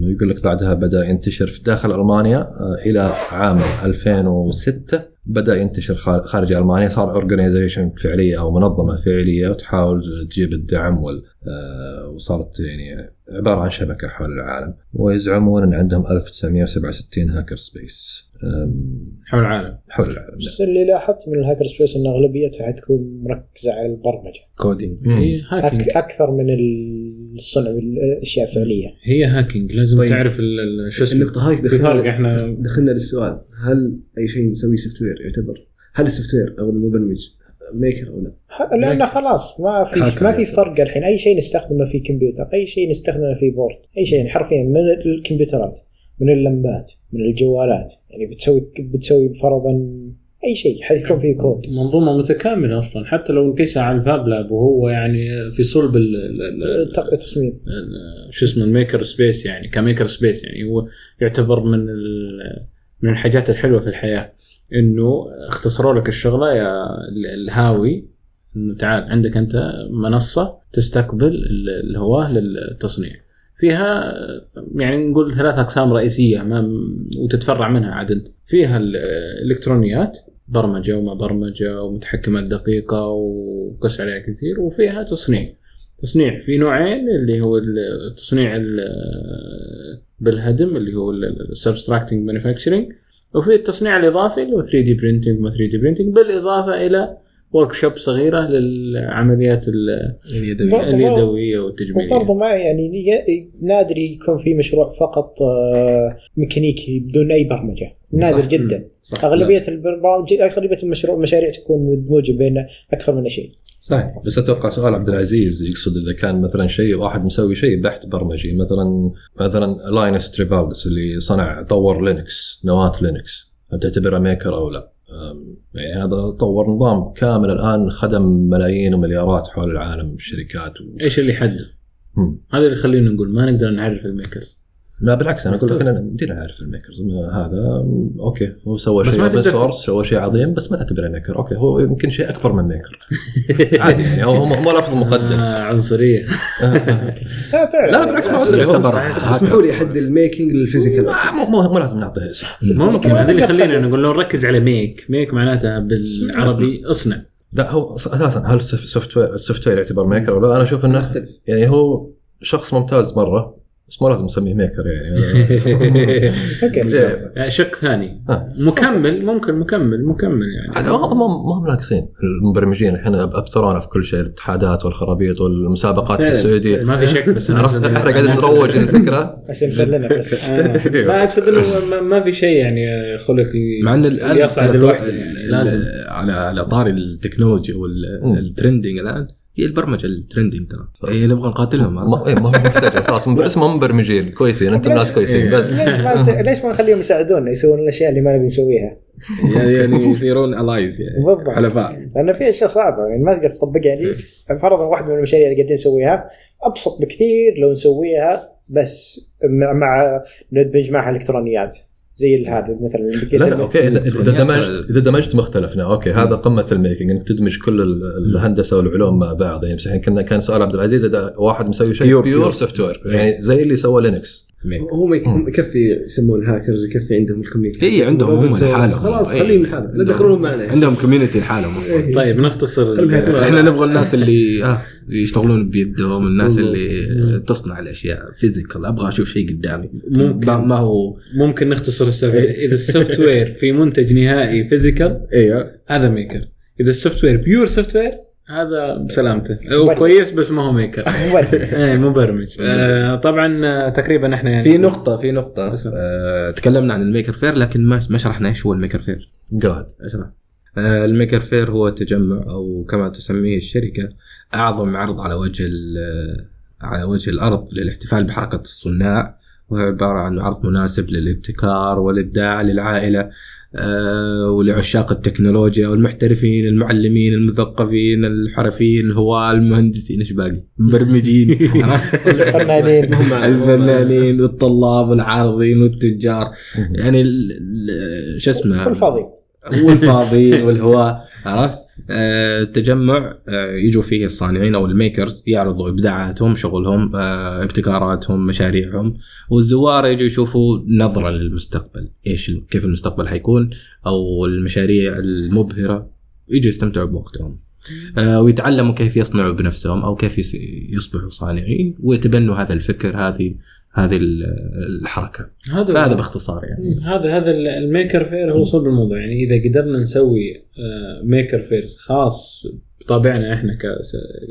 يقول لك بعدها بدأ ينتشر في داخل ألمانيا آه، إلى عام 2006 بدأ ينتشر خار- خارج ألمانيا صار organization فعلية أو منظمة فعلية وتحاول تجيب الدعم وصارت يعني عبارة عن شبكة حول العالم ويزعمون إن عندهم 1967 hackerspace. حول العالم. حول العالم بس اللي لاحظت من ال hackerspace إن أغلبيتها حتكون مركزة على البرمجة. coding. هي hacking أك أكثر من الصنع الاشياء الفعلية. هي hacking لازم طيب. تعرف شو اسمه. النقطة هاي دخلنا إحنا دخلنا للسؤال هل أي شيء نسويه software يعتبر؟ هل ال software أو المبرمج maker أو لا؟ ه- لأنه خلاص. ما في ما في. فرق الحين. أي شيء نستخدمه في كمبيوتر أي شيء نستخدمه في board أي شيء يعني حرفيا من الكمبيوترات من اللمبات من الجوالات. يعني بتسوي بتسوي فرضا أي شيء حيكون فيه كود منظومة متكاملة أصلا. حتى لو انكشها على ال fab lab وهو يعني في صلب ال ال- ال- الت- التصميم. ال- شو اسمه ال makerspace يعني ك makerspace يعني هو يعتبر من ال- من الحاجات الحلوة في الحياة. إنه اختصروا لك الشغلة يا ال- الهاوي. إنه تعال عندك أنت منصة تستقبل ال- الهواة للتصنيع. فيها يعني نقول ثلاث أقسام رئيسية ما وتتفرع منها عاد أنت. فيها الإلكترونيات برمجة وما برمجة ومتحكمات دقيقه وقص عليها كثير وفيها تصنيع. تصنيع في نوعين اللي هو التصنيع ال- بالهدم اللي هو ال subtracting manufacturing وفي التصنيع الإضافي اللي هو 3D printing وما 3D printing بالإضافة إلى workshop صغيرة للعمليات ال- اليدوية. اليدوية والتجميلية. وبرضه ما يعني ي- نادر يكون في مشروع فقط آه، ميكانيكي بدون أي برمجة. نادر صح. جدا. صح. أغلبية البرامج أغلبية المشروع المشاريع تكون مدموجة بين أكثر من شيء. صحيح بس أتوقع سؤال عبد العزيز يقصد إذا كان مثلا شيء واحد مسوي شيء بحت برمجي مثلا مثلا لينوس تورفالدس اللي صنع طور لينكس نواة لينكس هل تعتبره maker أو لا؟ يعني هذا طور نظام كامل الآن خدم ملايين ومليارات حول العالم الشركات و... إيش اللي؟ مم. هذا اللي يخلينا نقول ما نقدر نعرف ال makers لا بالعكس أنا أقول لك إحنا بدينا نعرف ال makers. هذا okay هو سوى شيء open source سوى شيء عظيم بس ما تعتبره maker. okay هو يمكن شيء أكبر من maker. *laughs* عادي يعني هو مو لفظ مقدس. آه عنصرية. *laughs* لا فعلا. لا بالعكس اسمحوا لي أحد ال making لل physical. مو مو لازم نعطيه اسم. ممكن. هذا اللي يخلينا نقول لو نركز على make. make معناتها بالعربي أصنع. لا هو أساسا هل ال software ال software يعتبر maker ولا لا؟ أنا أشوف إنه يعني هو شخص ممتاز مرة. بس مو لازم نسميه maker يعني. *laughs* *laughs* إيه. شق ثاني. آه. مكمل ممكن مكمل مكمل يعني. عاد هم هم ناقصين المبرمجين. الحين ابثرونا في كل شيء الاتحادات والخرابيط والمسابقات في. السعودية. ما في شك *laughs* بس عرفت؟ إحنا قاعدين نروج الفكرة. عشان نسلمك بس. آه. لا أقصد إنه ما- ما في شيء يعني خلق مع إن الآن يصعد الوحده ال- ال- لازم على على طاري التكنولوجيا. والترندنج الآن هي البرمجة الترندنج ترى. هي نبغى نقاتلهم. *laughs* ما إيه، ما هو محتاج خلاص اسمهم مبرمجين كويسين أنتم ناس كويسين بس. ليش ما *laughs* ليش ما نخليهم يساعدونا يسوون الأشياء اللي ما نبي نسويها؟ يعني يعني يصيرون allies يعني بالضبط. حلفاء. لأن في أشياء صعبة يعني ما تقدر تطبقها يعني. فرضا واحدة من المشاريع اللي قاعدين نسويها أبسط بكثير لو نسويها بس مع, مع ندمج معها إلكترونيات. زي هذا مثلا لا okay اذا إذا دمجت إذا دمجت مختلفنا okay هذا قمة ال making إنك تدمج كل ال- الهندسة والعلوم مع بعض. يعني بس الحين كنا كان سؤال عبد العزيز إذا واحد مسوي شيء pure. software يعني زي اللي سوى لينكس هو يكفي يسمون هاكرز يكفي عندهم ال community هي عندهم هم لحالهم. خلاص إيه. خليهم لحالهم. لا تدخلونهم معنا. عندهم community لحالهم أصلا. طيب نختصر. إحنا نبغى الناس اللي آه يشتغلون بيدهم الناس اللي تصنع الأشياء physical أبغى أشوف شيء قدامي. ممكن. ما, ما هو ممكن نختصر السالفه إذا ال software في منتج نهائي physical أيوه هذا maker إذا ال software pure software هذا بسلامته هو مبرمج. كويس بس ما هو maker *laughs* مبرمج. إيه مبرمج. آه طبعا آه، تقريبا إحنا يعني في نقطة في نقطة. بس- آه تكلمنا عن ال Maker Faire لكن ما ما شرحنا إيش هو ال Maker Faire. جاد اشرح آه ال Maker Faire هو تجمع أو كما تسميه الشركة أعظم عرض على وجه ال- على وجه الأرض للاحتفال بحركة الصناع وهو عبارة عن عرض مناسب للابتكار والإبداع للعائلة. آه ولعشاق التكنولوجيا والمحترفين المعلمين المثقفين الحرفيين الهواة المهندسين إيش باقي؟ مبرمجين. فنانين *laughs* الفنانين *laughs* والطلاب والعارضين والتجار. يعني شو اسمه؟ والفاضي والفاضيين والهواة عرفت؟ آه، التجمع آه، يجوا فيه الصانعين أو الميكرز يعرضوا إبداعاتهم شغلهم آه، ابتكاراتهم مشاريعهم والزوار يجوا يشوفوا نظرة للمستقبل إيش كيف المستقبل حيكون أو المشاريع المبهرة يجوا يستمتعوا بوقتهم ويتعلموا كيف يصنعوا بنفسهم أو كيف يصبحوا صانعين ويتبنوا هذا الفكر هذه هذه ال- الحركة. هذا فهذا باختصار يعني. هذا هذا ال- ال Maker Faire هو صلب الموضوع. يعني إذا قدرنا نسوي آه، Maker Faire خاص بطابعنا إحنا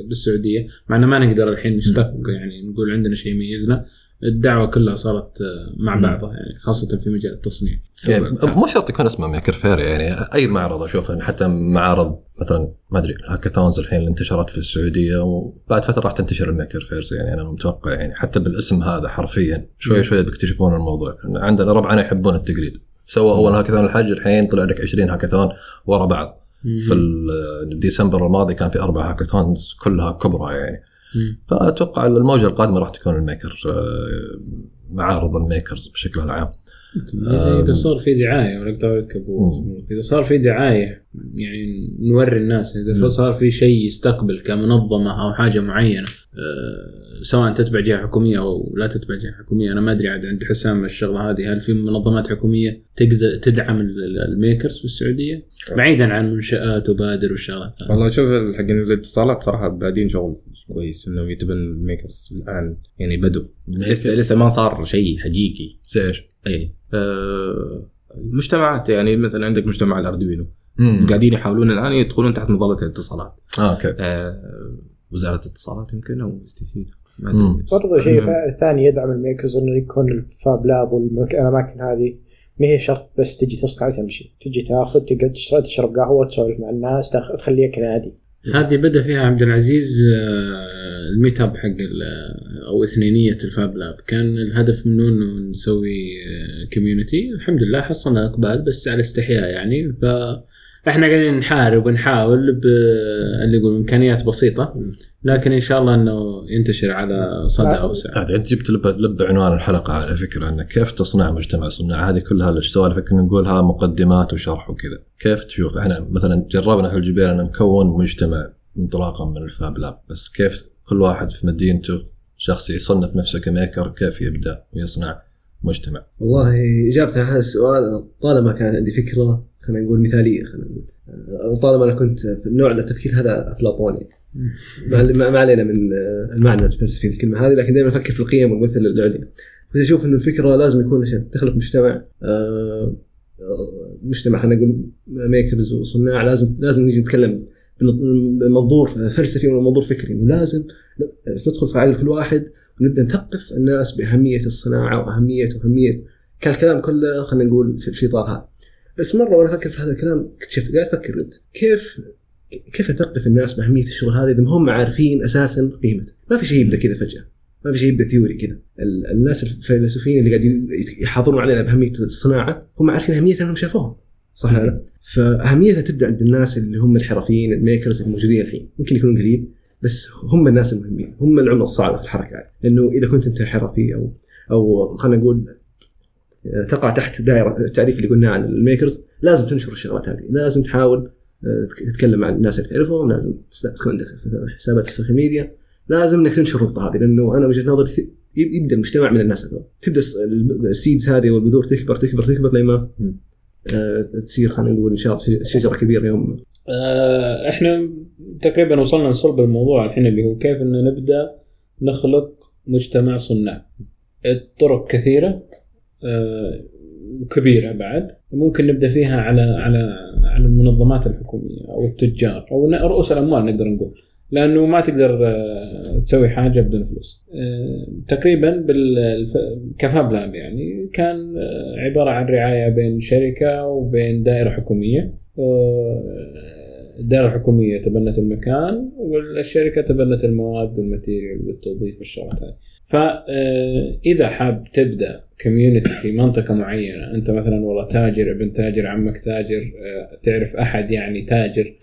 بالسعودية مع إنه ما نقدر الحين نشتق يعني نقول عندنا شيء يميزنا الدعوة كلها صارت آه، مع بعضها يعني خاصة في مجال التصنيع. يعني مو شرط يكون اسمه Maker Faire يعني أي معرض أشوفه حتى معارض مثلا ما أدري ال hackathons الحين اللي انتشرت في السعودية وبعد فترة راح تنتشر ال Maker Faires يعني أنا متوقع يعني حتى بالاسم هذا حرفيا شوي شوي بيكتشفون الموضوع. عندنا ربعنا يحبون التقليد سوى اول هاكاثون الحج الحين طلع لك 20 هاكاثون ورا بعض. في ديسمبر الماضي كان في أربع hackathons كلها كبرى يعني. فأتوقع الموجة القادمة راح تكون ال maker آه، معارض ال makers بشكل عام. اذا صار في دعاية ولا ابو إذا صار في دعاية يعني نوري الناس. إذا صار في شيء يستقبل كمنظمة أو حاجة معينة أه سواء تتبع جهة حكومية أو لا تتبع جهة حكومية أنا ما أدري عاد عند حسام الشغلة هذه هل في منظمات حكومية تقدر تدعم ال- ال- ال makers في السعودية؟ بعيدا عن منشآت وبادر والشغلات. والله شوف حقين الاتصالات صراحة بادين شغل. كويس انهم يتبنوا ال makers الآن. يعني بدوا لسه لسه ما صار شيء حقيقي. إيش؟ اي آه المجتمعات يعني مثلا عندك مجتمع الأردوينو. مم. قاعدين يحاولون الآن يدخلون تحت مظلة الاتصالات. آه okay. آه وزارة الاتصالات يمكن أو STC. برضو شيء ثاني يدعم ال makers إنه يكون ال fab lab والاماكن هذه. ما هي شرط بس تجي تصنع وتمشي. تجي تاخذ تقعد تشرب قهوة تسولف مع الناس تاخ- تخليها كنادي. هذه بدأ فيها عبد العزيز آه، ال meetup حق ال- أو إثنينية ال fab lab. كان الهدف منه إنه نسوي community الحمد لله حصلنا إقبال بس على استحياء يعني. ف إحنا قاعدين نحارب ونحاول باللي يقول إمكانيات بسيطة. لكن إن شاء الله إنه ينتشر على صدى أوسع. هذه إنت جبت لب, لب عنوان الحلقة على فكرة إنه كيف تصنع مجتمع صناع هذه كلها السوالف كنا نقولها مقدمات وشرح وكذا. كيف تشوف؟ إحنا مثلا جربنا في الجبيل إن نكون مجتمع انطلاقا من الفاب لاب بس كيف كل واحد في مدينته شخص يصنف نفسه كميكر كيف يبدأ ويصنع مجتمع؟ والله إجابة على هذا السؤال طالما كان عندي فكرة خلينا نقول مثالية خلينا نقول. طالما أنا كنت في النوع التفكير هذا أفلاطوني. ما علينا من آه، المعنى الفلسفي للكلمة هذه لكن دائما أفكر في القيم والمثل العليا كنت أشوف إنه الفكرة لازم يكون عشان تخلق مجتمع آه، مجتمع خلينا نقول makers وصناع لازم لازم نيجي نتكلم بمنظور فلسفي ومنظور فكري. إنه لازم ندخل في عقل كل واحد ونبدأ نثقف الناس بأهمية الصناعة واهميه وأهمية كان الكلام كله خلينا نقول في اطار هذا بس مرة وأنا أفكر في هذا الكلام اكتشفت قاعد أفكر كيف كيف اثقف الناس بأهمية الشغل هذا إذا ما هم عارفين أساسا قيمته؟ ما في شيء يبدأ كذا فجأة. ما في شيء يبدأ theory كذا. ال- الناس الفيلسوفيين اللي قاعدين يحاضرون علينا بأهمية الصناعة هم عارفين اهميتها لانهم شافوها. صح ولا لا؟ فأهميتها تبدأ عند الناس اللي هم الحرفيين ال makers الموجودين الحين. ممكن يكونون قليل بس هم الناس المهمين. هم العمله الصعبه في الحركة يعني. لأنه إذا كنت أنت حرفي أو أو خلينا نقول آه، تقع تحت دائره التعريف اللي قلناه عن ال makers لازم تنشر الشغلات هذه. لازم تحاول تتكلم مع الناس اللي تعرفهم لازم تكون عندك حسابات في ال social media لازم إنك تنشر النقطه هذه لأنه أنا وجهة نظري يبدأ المجتمع من الناس هذول. تبدأ الس- ال- السيدز هذه والبذور تكبر تكبر تكبر لما آه، تصير خلينا نقول إن شاء الله شجرة كبيرة يوم آه، إحنا تقريبا وصلنا لصلب الموضوع الحين اللي هو كيف إن نبدأ نخلق مجتمع صناع. الطرق كثيرة آه، وكبيرة بعد ممكن نبدأ فيها على على على المنظمات الحكومية أو التجار أو رؤوس الأموال نقدر نقول. لأنه ما تقدر آه، تسوي حاجة بدون فلوس. آه، تقريبا بال ك Fab Lab يعني كان آه، عبارة عن رعاية بين شركة وبين دائرة حكومية. الدائرة الحكومية تبنت المكان والشركة تبنت المواد وال material والتوظيف والشغلات هذه. فإذا حاب تبدأ community في منطقة معينة. أنت مثلا والله تاجر ابن تاجر عمك تاجر آه، تعرف أحد يعني تاجر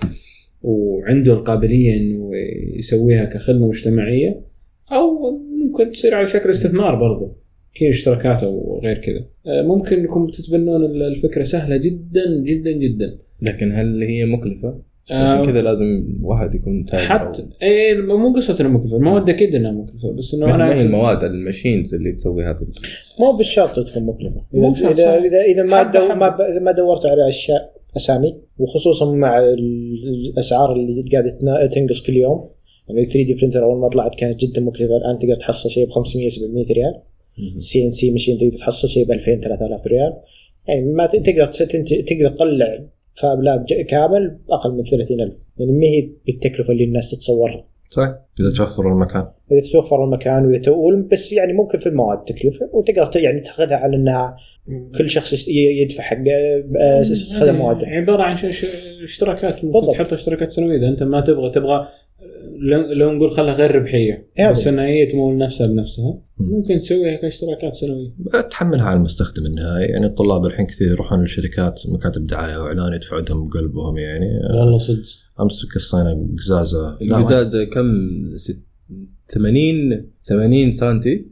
وعنده القابلية أنه يسويها كخدمة مجتمعية أو ممكن تصير على شكل استثمار برضو كي اشتراكات أو غير كذا. آه، ممكن انكم تتبنون الفكرة سهلة جدا جدا جدا. لكن هل هي مكلفة؟ آه، عشان كذا لازم واحد يكون تاجر حتى أو- إيه مو قصة انها مكلفه المواد أكيد إنها مكلفه بس إنه ما أنا هي المواد ال machines اللي تسوي هذه. مو بالشرط تكون مكلفه مو اذا اذا. اذا, إذا ما دو. ما ب- إذا ما دورت على أشياء أسامي وخصوصا مع ال- الأسعار اللي قاعدة تنا- تنقص كل يوم. يعني ال 3D printer أول ما طلعت كانت جدا مكلفه الآن تقدر تحصل شيء ب 500 700 ريال CNC machine تقدر تحصل شيء ب 2000 3000 ريال. يعني ما تقدر تقدر تطلع Fab Lab كامل باقل من 30000 يعني ما هي بالتكلفة اللي الناس تتصورها. صح إذا توفر المكان. إذا توفر المكان وإذا تقول بس يعني ممكن في المواد تكلفة وتقدر يعني تأخذها على إنها كل شخص يدفع حقه آه، يستخدم مواده عبارة عن ش- ش- اشتراكات ممكن بالضبط. تحط اشتراكات سنوية إذا أنت ما تبغى تبغى لو لو نقول خلها غير ربحية. هذا. بس انها هي تمول نفسها بنفسها. مم. ممكن تسويها كاشتراكات سنوية. تحملها على المستخدم النهائي. يعني الطلاب الحين كثير يروحون للشركات مكاتب دعاية وإعلان يدفعوا دم بقلبهم يعني. والله صدق. أمس قصينا قزازه لا، القزازه كم؟ ست 80 80 سنتي.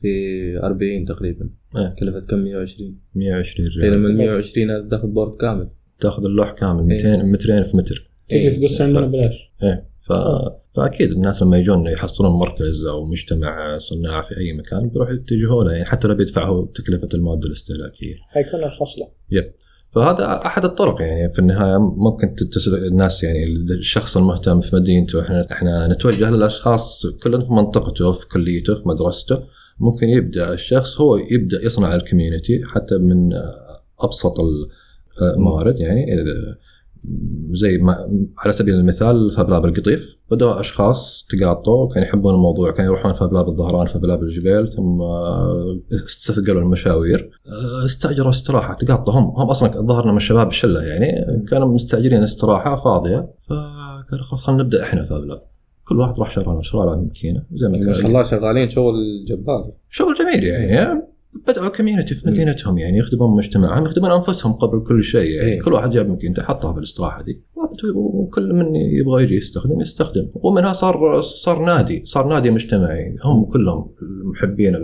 في 40 تقريبا. إيه. كلفت كم؟ 120 120 اذا ريال. من 120 هذا تاخذ بورد كامل. تاخذ اللوح كامل 200 إيه. مترين في متر. إيه. تقص عندنا بلاش إيه. ف... فأكيد الناس لما يجون يحصلون مركز أو مجتمع صناع في أي مكان بيروحوا يتجهوا له يعني حتى لو بيدفعوا تكلفة المواد الاستهلاكية. حيكون ارخص له يب. فهذا أحد الطرق. يعني في النهاية ممكن تتصل الناس يعني الشخص المهتم في مدينته إحنا إحنا نتوجه للأشخاص كل في منطقته في كليته في مدرسته. ممكن يبدأ الشخص هو يبدأ يصنع ال community حتى من أبسط الموارد. يعني إذا زي ما على سبيل المثال Fab Lab القطيف بدأوا أشخاص تقاطوا كانوا يحبون الموضوع كانوا يروحون Fab Lab الظهران Fab Lab الجبيل ثم آه، استثقلوا المشاوير. آه، استأجروا استراحة تقاطوا هم هم أصلا ظهرنا من الشباب الشلة يعني كانوا مستأجرين استراحة فاضية فقالوا خلاص خلينا نبدأ إحنا Fab Lab. كل واحد راح شرى شرى له ماكينه زي ما ما شاء الله شغالين شغل جبار. شغل جميل يعني بدأوا community في مدينتهم يعني يخدمون مجتمعهم يخدمون أنفسهم قبل كل شيء يعني. إيه. كل واحد جاب ماكينته حطها في الاستراحة دي وكل من يبغى يجي يستخدم يستخدم. ومنها صار صار نادي صار نادي مجتمعي. هم كلهم محبين ال-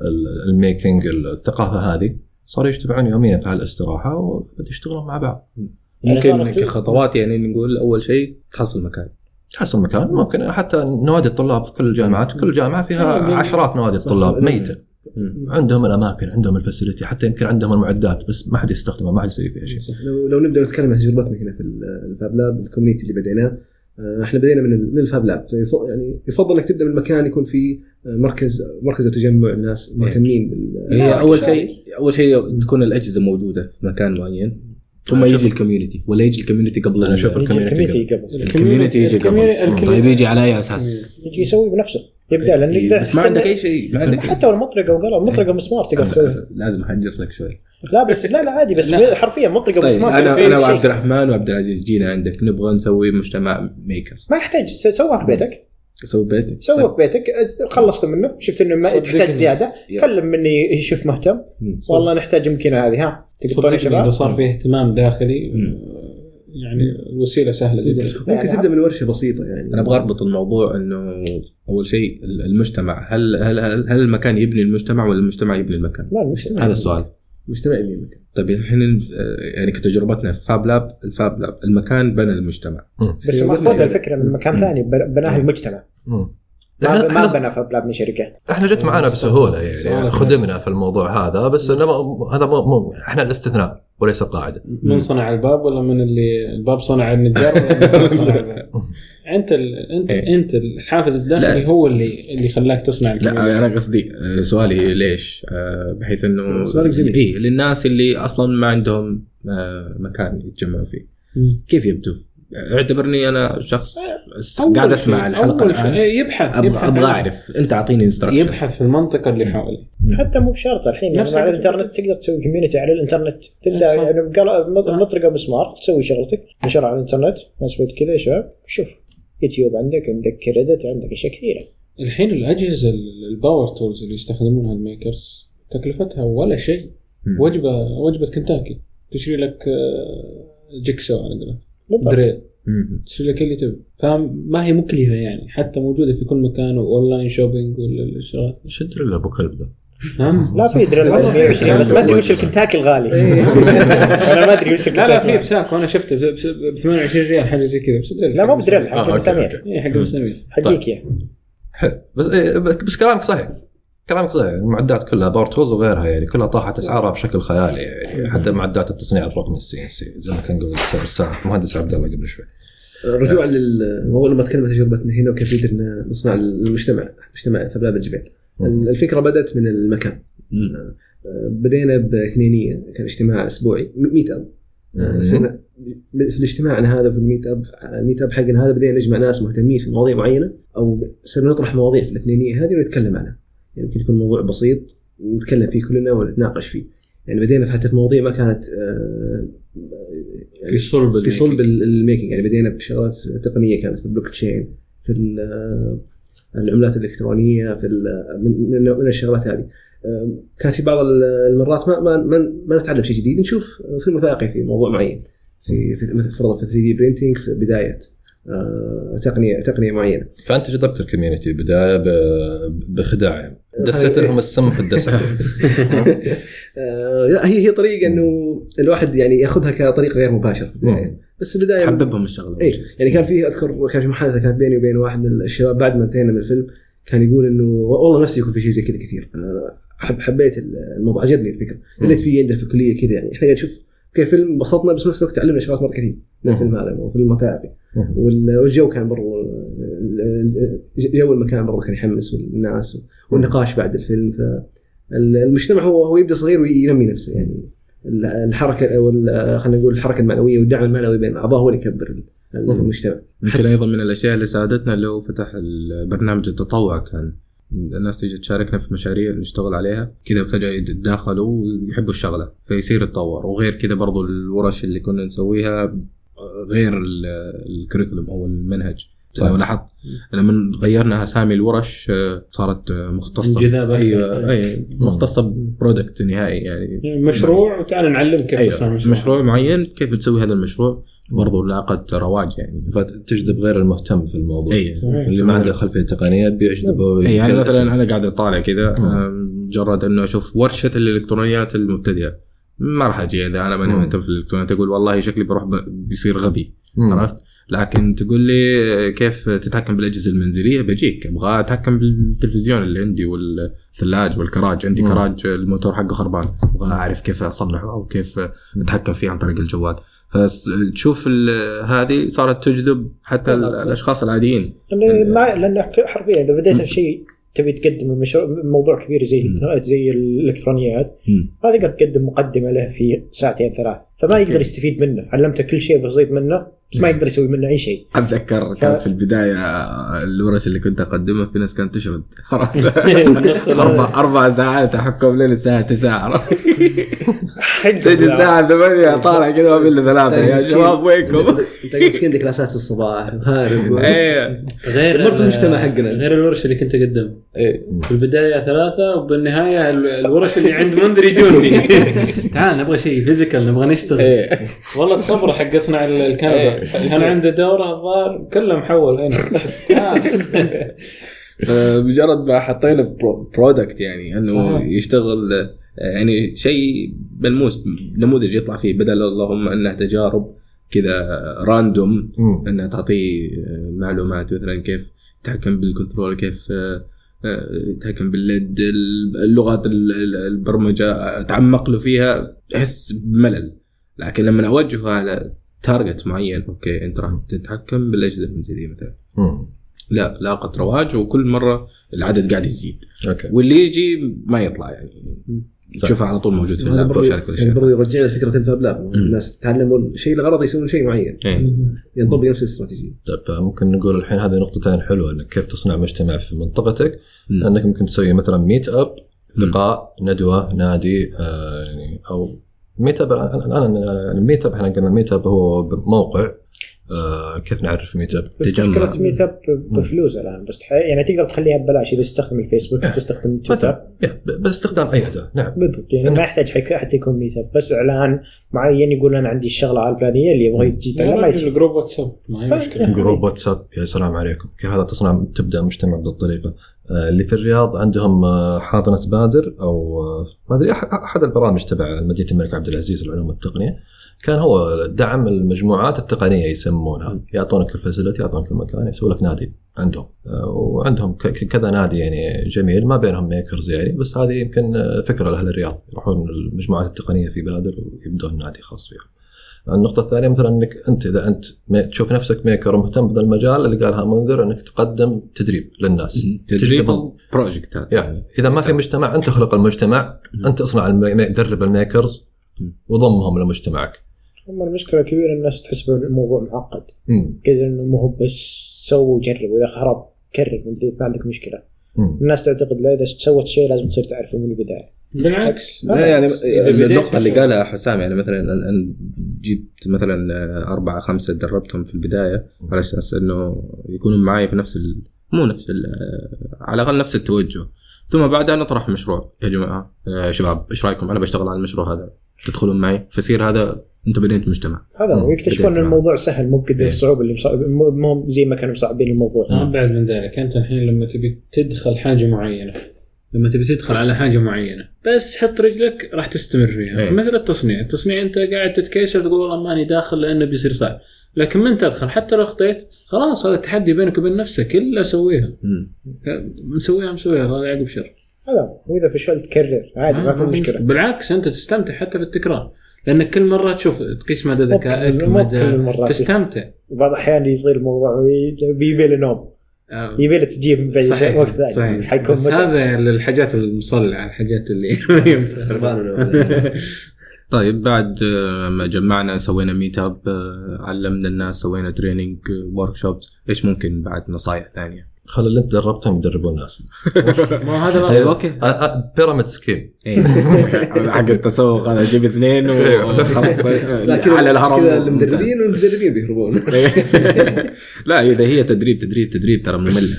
ال- ال making الثقافة هذه. صاروا يجتمعون يوميا في هالاستراحة وبدأوا يشتغلون مع بعض. يعني ممكن صارت- كخطوات يعني نقول أول شيء تحصل مكان. تحصل مكان. ممكن حتى نوادي الطلاب في كل الجامعات. كل جامعة فيها مم. عشرات نوادي الطلاب ميتة. عندهم الأماكن عندهم ال facility حتى يمكن عندهم المعدات بس ما حد يستخدمها ما حد يسوي فيها شيء. صح. لو, لو نبدأ نتكلم عن تجربتنا هنا في ال- ال Fab Lab ال community اللي بديناه آه، إحنا بدينا من ال- من ال Fab Lab. يعني يفضل إنك تبدأ من مكان يكون فيه آه، مركز مركز تجمع الناس مهتمين بال هي أول شاطر. شيء أول شيء تكون الأجهزة موجودة في مكان معين. ثم يجي الكوميونتي ولا يجي الكوميونتي قبل ال- يجي الكوميونتي الكوميونتي قبل. الكوميونتي يجي قبل. طيب يجي على أي أساس؟ يجي يسوي بنفسه. يبدأ لأن إيه، بس ما عندك أي شيء ما عندك حتى والمطرقه وقلم مطرقه مسمار تقدر تسوي لازم أحجر لك شوي. لا بس لا لا عادي بس لا. حرفيا مطرقه طيب مسمار أنا أنا وعبد. الرحمن وعبد العزيز جينا عندك نبغى نسوي مجتمع ميكرز ما يحتاج سوها في بيتك. أسوي بيتك. سوى في بيتك خلصت منه شفت إنه ما. تحتاج زيادة. يا. كلم مني يشوف مهتم. مم. والله نحتاج يمكن هذه ها. صدقني إذا صار فيه اهتمام داخلي مم. يعني الوسيلة سهلة جدا. ممكن يعني تبدأ من ورشة بسيطة يعني. أنا أبغى أربط الموضوع إنه أول شيء المجتمع. هل هل هل, هل المكان يبني المجتمع ولا المجتمع يبني المكان؟ لا المجتمع. هذا السؤال. مجتمع اللي المكان. طيب الحين آه، يعني كتجربتنا في فاب لاب الفاب لاب المكان بنى المجتمع. بس في ماخذ الفكرة من مكان ثاني بن- بناها المجتمع. ما إحنا ما بنى فبلاب من شركة إحنا جت معنا بسهولة سؤال. يعني خدمنا في الموضوع هذا بس إنه ما- هذا مو مو إحنا الاستثناء وليس القاعدة من صنع الباب ولا من اللي الباب صنع النجار ولا النجار صنع *laughs* الباب أنت ال... انت إيه. أنت الحافز الداخلي لا. هو اللي اللي خلاك تصنع. لا أنا قصدي آه، سؤالي ليش؟ آه، بحيث إنه سؤالك جميل. اي للناس اللي أصلا ما عندهم آه، مكان يتجمعوا فيه. كيف يبدو؟ اعتبرني أنا شخص قاعد أسمع الحلقة أول شيء الان إيه، يبحث أبغى يبحث. أبغى أعرف. أنت أعطيني انستراكشن يبحث في المنطقة اللي حواليه حتى مو بشرط الحين نفس يعني على الفكرة. الانترنت تقدر تسوي كوميونتي على الإنترنت. تبدأ صح. يعني بقل- مطرقه مسمار تسوي شغلتك نشر على الإنترنت ناس بيت كذا يا شباب. شوف يوتيوب عندك عندك كريدت عندك أشياء كثيرة. الحين الأجهزة ال- الباور تولز اللي يستخدمونها الميكرز تكلفتها ولا شيء. وجبه وجبة كنتاكي. تشتري لك آه، جيكسو على قولتهم. دريل. لك اللي تبي. فما هي مكلفه يعني. حتى موجودة في كل مكان واونلاين شوبينج ولا الشغلات شد له أبو كلب ذا هم؟ لا في دريل. على 120 *laughs* بس ما أدري وش الكنتاكي الغالي. *laughs* أنا ما أدري وش لا لا في الكنتاكي بساك وأنا شفته ب 28 ريال حاجة زي كذا. بس دريل. لا مو بدريل آه، حق أوكي، مسامير أوكي. اي حق مسامير حقيقي. يعني. حلو. بس إيه بس كلامك صحيح. كلامك صحيح. المعدات كلها power tools وغيرها يعني كلها طاحت أسعارها بشكل خيالي يعني حتى معدات التصنيع الرقمي ال CNC زي ما كان قبل المهندس عبد الله قبل شوي. رجوعا للموضوع لما تكلم عن تجربتنا هنا وكيف قدرنا نصنع المجتمع مجتمع Fab Lab الجبيل. الفكرة بدأت من المكان. مم. بدينا باثنينية كان اجتماع أسبوعي meetup. صرنا في الاجتماع هذا في ال meetup ال meetup حقنا هذا بدينا نجمع ناس مهتمين في مواضيع معينة أو صرنا نطرح مواضيع في الاثنينية هذه ونتكلم عنها. يمكن يكون موضوع بسيط نتكلم فيه كلنا ونتناقش فيه. يعني بدينا في حتى في مواضيع ما كانت آه، في صلب في صلب ال- ال making يعني بدينا بشغلات تقنية كانت في البلوك تشين في آه، العملات الإلكترونية في ال- من, الشغلات هذه. آه، كانت في بعض ال- المرات ما ما ما, ما نتعلم شيء جديد نشوف فيلم وثائقي في موضوع معين في فرضا في 3D printing في بداية. آه، تقنيه تقنية معينة. فأنت جذبت ال community بدايه بخداع. يعني دسيت لهم السم في الدسم. *laughs* آه، لا، هي هي طريقة إنه الواحد يعني يأخذها كطريق غير مباشر في البداية. بس في البداية حببهم الشغلة. اي يعني كان في أذكر كان في محادثة كانت بيني وبين واحد من الشباب بعد ما انتهينا من الفيلم كان يقول إنه والله نفسي يكون في شيء زي كذا كثير. أنا حب حبيت الموضوع عجبني الفكرة. لقيت فيه عندنا في الكلية كذا يعني. إحنا قاعد نشوف كيف فيلم انبسطنا بس في نفس الوقت تعلمنا شغلات مره كثير من الفيلم هذا وفيلم وال- والجو كان برضو جو المكان برضو كان يحمس والناس والنقاش بعد الفيلم. فالمجتمع هو هو يبدأ صغير وينمي نفسه يعني. ال- الحركة أو خلينا نقول الحركة المعنوية والدعم المعنوي بين الأعضاء هو اللي يكبر المجتمع. يمكن أيضا من الأشياء اللي ساعدتنا اللي هو فتح البرنامج التطوع كان. الناس تيجي تشاركنا في مشاريع نشتغل عليها كذا فجأة يتداخلوا ويحبوا الشغلة فيصير يتطور وغير كذا برضو الورش اللي كنا نسويها غير ال- ال curriculum أو المنهج صح. لو لاحظت لما غيرنا أسامي الورش آه، صارت آه، مختصة انجذاب. أيوه أي مختصة ب product نهائي يعني مشروع وتعال نعلمك كيف تصنع أيوة. مشروع مشروع معين كيف بتسوي هذا المشروع برضو لاقت رواج يعني فتجذب غير المهتم في الموضوع. اي اللي ما عنده خلفية تقنية بيجذبه اي يعني مثلا أنا قاعد اطالع كذا مجرد إنه أشوف ورشة الإلكترونيات المبتدئة. ما راح أجي اذا أنا ماني. مهتم في الإلكترونيات. أقول والله شكلي بروح بيصير غبي. مم. عرفت؟ لكن تقول لي كيف تتحكم بالأجهزة المنزلية؟ بجيك أبغى أتحكم بالتلفزيون اللي عندي والثلاج والكراج. عندي مم. كراج الموتور حقه خربان. أبغى أعرف كيف اصلحه أو كيف أتحكم فيه عن طريق الجوال. فتشوف هذه صارت تجذب حتى ال- الأشخاص العاديين. لأن ما لأن حرفيا إذا بديت بشيء تبي تقدم مشروع موضوع كبير زي زي الإلكترونيات ما تقدر تقدم مقدمة له في ساعتين ثلاث. فما يقدر يستفيد منه. علمته كل شيء بسيط منه بس ما يقدر يسوي منه أي شيء. أتذكر كان في البداية الورش اللي كنت اقدمها في ناس كانت تشرد. *laughs* *laughs* نص أربع أربع ساعات أحكم لين الساعة 9 حق تجي الساعة 8 طالع كذا ما بين ثلاثة. يا مسكين. شباب وينكم؟ انت مسكين عندك كلاسات في الصباح. هارب. إيه. غير دمرت ال- المجتمع حقنا. غير الورش اللي كنت اقدمها إيه. في البداية ثلاثة وبالنهاية ال- الورش اللي عند منذر يجوني. *laughs* تعال نبغى شيء physical نبغى نشتغل. إيه. *laughs* والله تصبر حق اصنع ال- الكنبة كان عنده دوره الظاهر كله محول هنا تعال. *laughs* مجرد ما حطينا pro- product يعني إنه صحيح. يشتغل آه، يعني شيء ملموس نموذج يطلع فيه بدل اللهم إنه تجارب كذا random. انها تعطيه آه، معلومات مثلا كيف يتحكم بال control كيف آه، آه، يتحكم بال LED اللغات ال- ال- البرمجة أتعمق له فيها احس بملل لكن لما أوجهه على target معين okay أنت راح تتحكم بالأجهزة المنزليه مثلا. مم. لا لاقت رواج وكل مرة العدد قاعد يزيد. okay. واللي يجي ما يطلع يعني. تشوفها على طول موجود في ال lab وشارك كل يعني شيء برضو يرجعنا لفكره ال fab lab. الناس تعلموا شيء لغرض يسوون شيء معين. إيه. ينطبق نفس الاستراتيجية. طيب فممكن نقول الحين هذه نقطتين حلوة إنك كيف تصنع مجتمع في منطقتك. مم. انك ممكن تسوي مثلا meetup. لقاء ندوة نادي آه يعني أو meetup أنا أنا- ال meetup إحنا قلنا ال meetup هو موقع آه كيف نعرف meetup؟ بس. مشكلة meet up بفلوس الآن بس يعني تقدر تخليها ببلاش إذا تستخدم الفيسبوك تستخدم تويتر. إيه، ب- باستخدام أي اداه نعم. بالضبط يعني ما يحتاج حتى يكون meetup بس إعلان معين يقول أنا عندي الشغلة الفلانية اللي يبغى يجي ما يجي ال group واتساب ما هي مشكلة. group واتساب يا سلام عليكم. كيف هذا تصنع تبدأ مجتمع بهذه الطريقة آه، اللي في الرياض عندهم آه، حاضنة بادر أو آه، ما أدري أحد البرامج تبع مدينة الملك عبد العزيز للعلوم والتقنيه كان هو دعم المجموعات التقنية يسمونها. يعطونك ال facility يعطونك المكان يسوي لك نادي عندهم. آه، وعندهم كذا نادي يعني جميل ما بينهم makers يعني بس هذه يمكن آه، فكرة لأهل الرياض. يروحون المجموعات التقنية في بادر ويبدون نادي خاص فيهم. النقطة الثانية مثلا إنك أنت إذا أنت تشوف نفسك maker ومهتم بهذا المجال اللي قالها منذر إنك تقدم تدريب للناس تدريب. project هذا يعني إذا ما في مجتمع أنت اخلق المجتمع أنت اصنع. درب ال makers. وضمهم لمجتمعك هم المشكلة الكبيره الناس تحسب الموضوع معقد. كذا إنه مو هو بس سوي وجرب وإذا خرب كرر من جديد ما عندك مشكلة مم. الناس تعتقد لا إذا سوت شيء لازم تصير تعرفه من البداية بالعكس. لا يعني بديت النقطة اللي. قالها حسام يعني مثلا جبت مثلا أربعة خمسة دربتهم في البداية على أساس إنه يكونوا معي في نفس ال... مو نفس ال... على الأقل نفس التوجه. ثم بعدها نطرح مشروع. يا جماعة يا شباب إيش رأيكم؟ أنا بشتغل على المشروع هذا. تدخلون معي؟ فيصير هذا أنت بنيت مجتمع. هذا هو. يكتشفون إن الموضوع سهل مو بقدر إيه. الصعوبة اللي مصعب مو زي ما كانوا مصعبين الموضوع. ابعد من ذلك أنت الحين لما تبي تدخل حاجة معينة لما تبي تدخل على حاجة معينة. بس حط رجلك راح تستمر فيها. إيه. مثل التصنيع. التصنيع أنت قاعد تتكيسر تقول والله ماني داخل لأنه بيصير صعب. لكن من تدخل؟ حتى لو اخطيت خلاص هذا التحدي بينك وبين نفسك إلا سويها. مسويها مسويها الله يعقب شر. هذا. واذا فشلت كرر عادي ما في مشكلة. بالعكس أنت تستمتع حتى في التكرار. لأنك كل مرة تشوف تقيس مدى ذكائك مدى المرات. تستمتع. بعض الأحيان يصير الموضوع بيبي نوم آه، يبي له تجيب من بعد صحيح وقت ثاني صحيح حيكون بس. هذا للحاجات المصلعه الحاجات اللي *laughs* *laughs* طيب بعد آه، ما جمعنا سوينا meetup علمنا الناس سوينا training workshops إيش ممكن بعد نصايح ثانية؟ خلي اللي انت دربتهم يدربون الناس *laughs* ما هذا طيب okay. pyramid scheme إيه. *laughs* حق التسويق أنا أجيب اثنين وخلاص *laughs* لا كذا على الهرم. كذا. المدربين والمدربين بيهربون. لا إذا هي تدريب تدريب تدريب ترى مملة.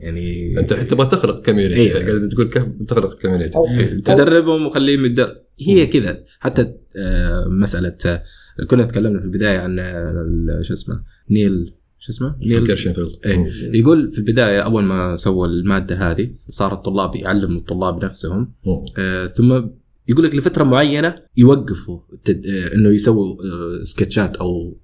يعني أنت تبغى تخلق community إيه. قاعد تقول كيف بتخلق community أو- تدربهم وخليهم يتدرب هي كذا. حتى آه، مسألة آه، كنا تكلمنا في البداية عن آه، ال- شو اسمه نيل. شو اسمه نيل غيرشنفيلد إيه. يقول في البداية أول ما سووا المادة هذه صار الطلاب يعلموا الطلاب نفسهم. آه ثم يقول لك لفترة معينة يوقفوا. آه إنه يسووا آه سكتشات أو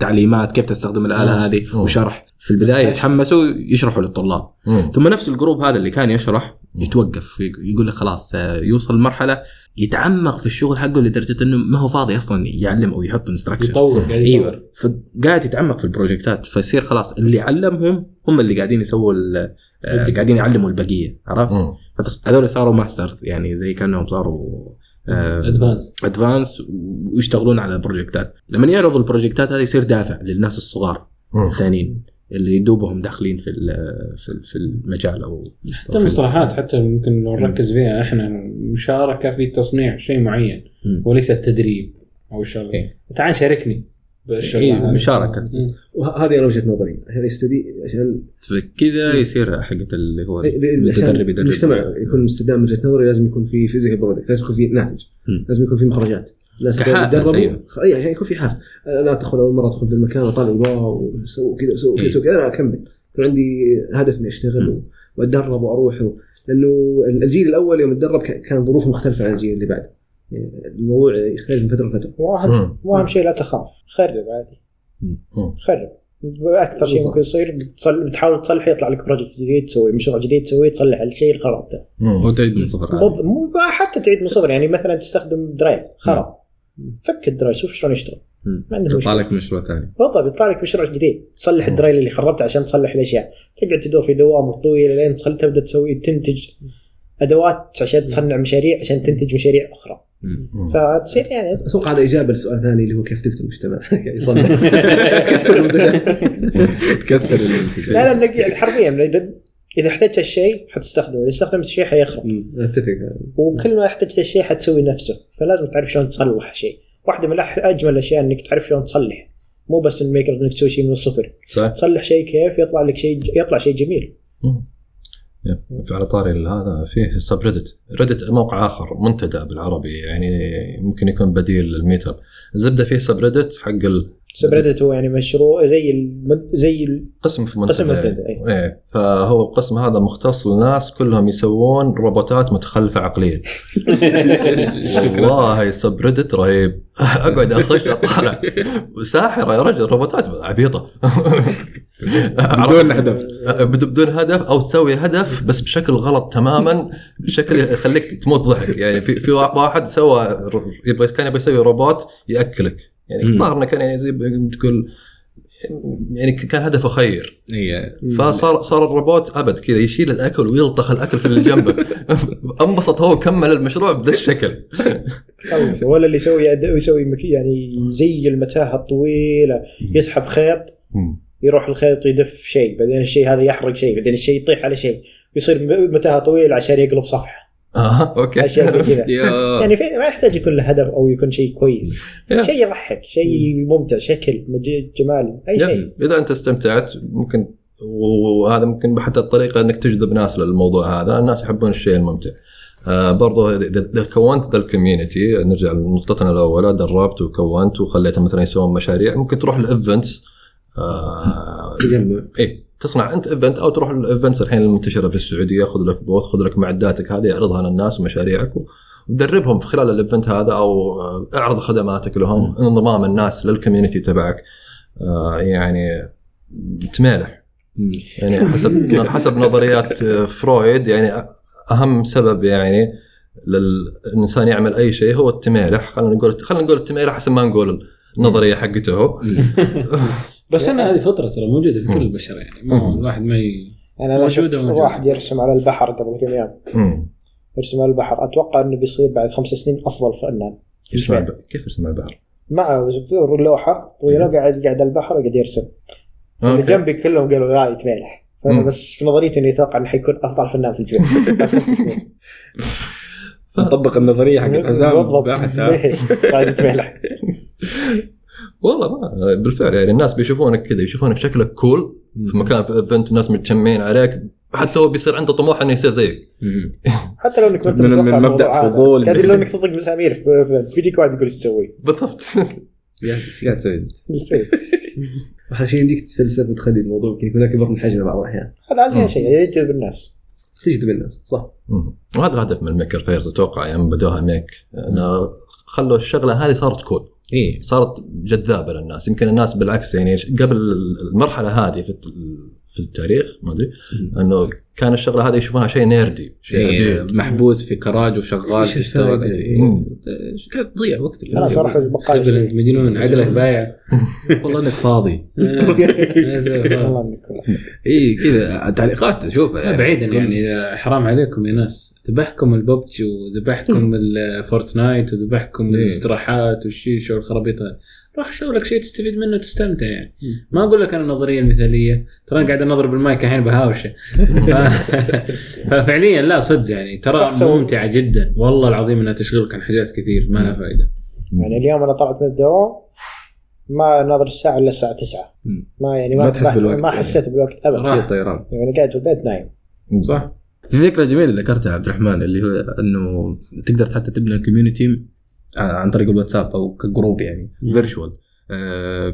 تعليمات كيف تستخدم الآلة هذه مم. وشرح. في البداية يتحمسوا يشرحوا للطلاب. مم. ثم نفس ال group هذا اللي كان يشرح يتوقف يقول لك خلاص آه، يوصل لمرحله يتعمق في الشغل حقه لدرجة إنه ما هو فاضي أصلا يعلم أو يحط instruction يطور قاعد يطور. أيوه. فقاعد يتعمق في ال project ات. فيصير خلاص اللي علمهم هم اللي قاعدين يسووا آه، قاعدين يعلموا البقية عرفت؟ هذول صاروا masters يعني زي كأنهم صاروا advanced advanced ويشتغلون على project ات لما يعرضوا ال project ات هذه يصير دافع للناس الصغار. الثانيين اللي دوبهم داخلين في ال- في في المجال أو حتى المصطلحات حتى ممكن لو نركز فيها إحنا مشاركة في تصنيع شيء معين. وليس التدريب أو الشغله إيه. تعال شاركني إيه،. مم. وهذه أنا وجهة نظري عشان يستدي عشان فكذا يصير حقة اللي هو عشان المتدرب يدرب المجتمع يكون مستدام من وجهة نظري لازم يكون في physical product لازم يكون في ناتج. لازم يكون في مخرجات الناس كحافز،. خ- اي عشان يكون في حافز أنا أدخل أول مرة أدخل ذا المكان أطالع wow سووا كذا سووا كذا إيه. سووا كذا أنا أكمل يكون عندي هدف إني أشتغل. وأتدرب وأروح. لأنه الجيل الأول يوم تدرب كان ظروفه مختلفة عن الجيل اللي بعده الموضوع يختلف من فترة لفترة. واهم. واهم شيء لا تخاف. خرب عادي. خرب. أكثر شيء. ممكن يصير بتصل بتحاول تصلح يطلع لك project جديد تسوي مشروع جديد تسويه تصلح الشيء الخراب ده مم. وتعيد من صفر عادي. مو حتى تعيد من صفر. يعني مثلا تستخدم drill خرب. فك ال drill شوف شلون يشتغل. ما عندك مشكلة. لك مشروع ثاني. بالضبط يطلع لك مشروع جديد. تصلح ال drill اللي خربته عشان تصلح الأشياء. تقعد تدور في دوامه طويله لين تصل تبدأ تسوي تنتج أدوات عشان تصنع مشاريع عشان تنتج مشاريع أخرى. فتصير يعني أتوقع هذا إجابة لسؤال ثاني اللي هو كيف تكتب مجتمع *laughs* يعني يصنع كسر المدرب. تكسر لا لا حرفيا اذا احتجت الشيء حتستخدمه. إذا استخدمت الشيء حيخرب. أتفق. وكل ما احتجت الشيء حتسوي نفسه. فلازم تعرف شلون تصلح شيء واحدة من أجمل الأشياء إنك تعرف شلون تصلح. مو بس الميكر إنك تسوي شيء من الصفر. صح. تصلح شيء كيف؟ يطلع لك شيء يطلع شيء جميل. على طاري هذا فيه subreddit Reddit موقع آخر منتدى بالعربي يعني ممكن يكون بديل للميت اب الزبدة فيه subreddit حق subreddit هو يعني مشروع زي الم... زي. قسم في منتدى قسم منتدى، أي. إيه فهو القسم هذا مختص للناس كلهم يسوون روبوتات متخلفة عقليا. *laughs* والله subreddit رهيب. أقعد أخش أطالع. ساحرة يا رجل روبوتات عبيطة. بدون هدف. بد- بدون هدف أو تسوي هدف بس بشكل غلط تماما. بشكل يخليك تموت ضحك. يعني في في واحد سوى يبغى كان يبغى يسوي روبوت يأكلك. يعني. الظاهر انه كان يعني زي تقول يعني كان هدفه خير. هي فصار صار الروبوت أبد كذا يشيل الأكل ويلطخ الأكل في اللي جنبه. *laughs* انبسط هو وكمل المشروع بذا الشكل. ولا اللي يسوي يسوي يعني زي المتاهة الطويلة يسحب خيط يروح الخيط يدف شيء بعدين الشيء هذا يحرق شيء بعدين الشيء يطيح على شيء. يصير م- متاهة طويلة عشان يقلب صفحة. آه أوكي. اشياء زي *laughs* كذا. يعني في ما يحتاج يكون له هدف أو يكون شيء كويس. شيء يضحك شيء ممتع شكل مج- جمال أي شيء. إذا أنت استمتعت ممكن وهذا ممكن حتى الطريقة إنك تجذب ناس للموضوع هذا. الناس يحبون الشيء الممتع. آه برضو اذا كونت ذا ال community نرجع لنقطتنا الأولى دربت وكونت وخليتهم مثلا يسوون مشاريع ممكن تروح ال events آه تجمع. إيه. تصنع أنت event أو تروح ال events الحين المنتشرة في السعودية خذ لك booth خذ لك معداتك هذه اعرضها للناس ومشاريعك ودربهم في خلال ال event هذا أو اعرض خدماتك لهم انضمام الناس لل community تبعك. آه، يعني تمالح يعني حسب *laughs* حسب نظريات آه، فرويد يعني أهم سبب يعني للانسان يعمل أي شيء هو التمالح خلينا نقول خلينا نقول التمالح أحسن ما نقول النظرية حقته. *laughs* بس أنا هذه فطره ترى موجودة في كل البشر يعني ما. الواحد ما ي... يعني أنا شفت. واحد يرسم على البحر قبل كم يوم. يرسم على البحر أتوقع إنه بيصير بعد خمس سنين أفضل فنان كيف يسمع البحر؟ معه لوحة طويلة قاعد قاعد على البحر وقاعد يرسم اللي. جنبي كلهم قالوا غاية ملح فأنا. بس في نظريتي اني أتوقع إنه حيكون أفضل فنان في الجو بعد خمس سنين *laughs* نطبق النظرية حق *laughs* الحزام بالضبط؟ قاعد *laughs* يتملح والله ما بالفعل يعني الناس بيشوفونك كذا يشوفونك شكلك cool في مكان في event الناس متجمعين عليك حتى هو بيصير عنده طموح إنه يصير زيك. *laughs* حتى لو إنك ما انت من- هذا. فضول. تدري لو إنك تطق مسامير في في- بيجيك واحد يقول إيش تسوي؟ بالضبط *laughs* يا إيش قاعد تسوي؟ إيش تسوي؟ *laughs* واحد شيء يمديك تتفلسف وتخلي الموضوع يمكن يكون اكبر من حجمه بعض الأحيان هذا أزين شيء يجذب الناس تجذب الناس صح. وهذا الهدف من ال maker fairs أتوقع يوم بدوها Make إنه خلوا الشغلة هذه صارت cool إيه. صارت جذابة للناس. يمكن الناس بالعكس يعني قبل المرحلة هذه في في التاريخ ما أدري. أنه كان الشغلة هذه يشوفونها شيء nerdy شيء إيه محبوس في كراج وشغال تشتغل. الفائدة؟ إيه. قاعد تضيع وقتك خبر البقايا انت مجنون عقلك بايع. *laughs* والله إنك فاضي. *laughs* والله إنك اي كذا تعليقات شوف بعيدا يعني حرام عليكم يا ناس. ذبحكم الببجي وذبحكم *laughs* الفورتنايت وذبحكم إيه. الاستراحات والشيشه والخرابيط. روح شو لك شيء تستفيد منه وتستمتع يعني. ما أقول لك أنا النظريه المثالية. ترى أنا قاعد أنظر بالمايك الحين بهاوشة. *laughs* ف- *laughs* ففعليا لا صدق يعني. ترى. ممتعة جدا. والله العظيم إنها تشغلك عن حاجات كثير ما لها فائده يعني اليوم أنا طلعت من الدوام ما ناظر الساعة إلا الساعة 9 مم. ما يعني ما ما تحس بالوقت ما يعني. حسيت بالوقت ابدا. راح. في طيران. يعني قاعد في البيت نايم. صح؟ في فكره جميلة ذكرتها عبد الرحمن اللي هو إنه تقدر حتى تبني community عن طريق الواتساب أو ك group يعني. virtual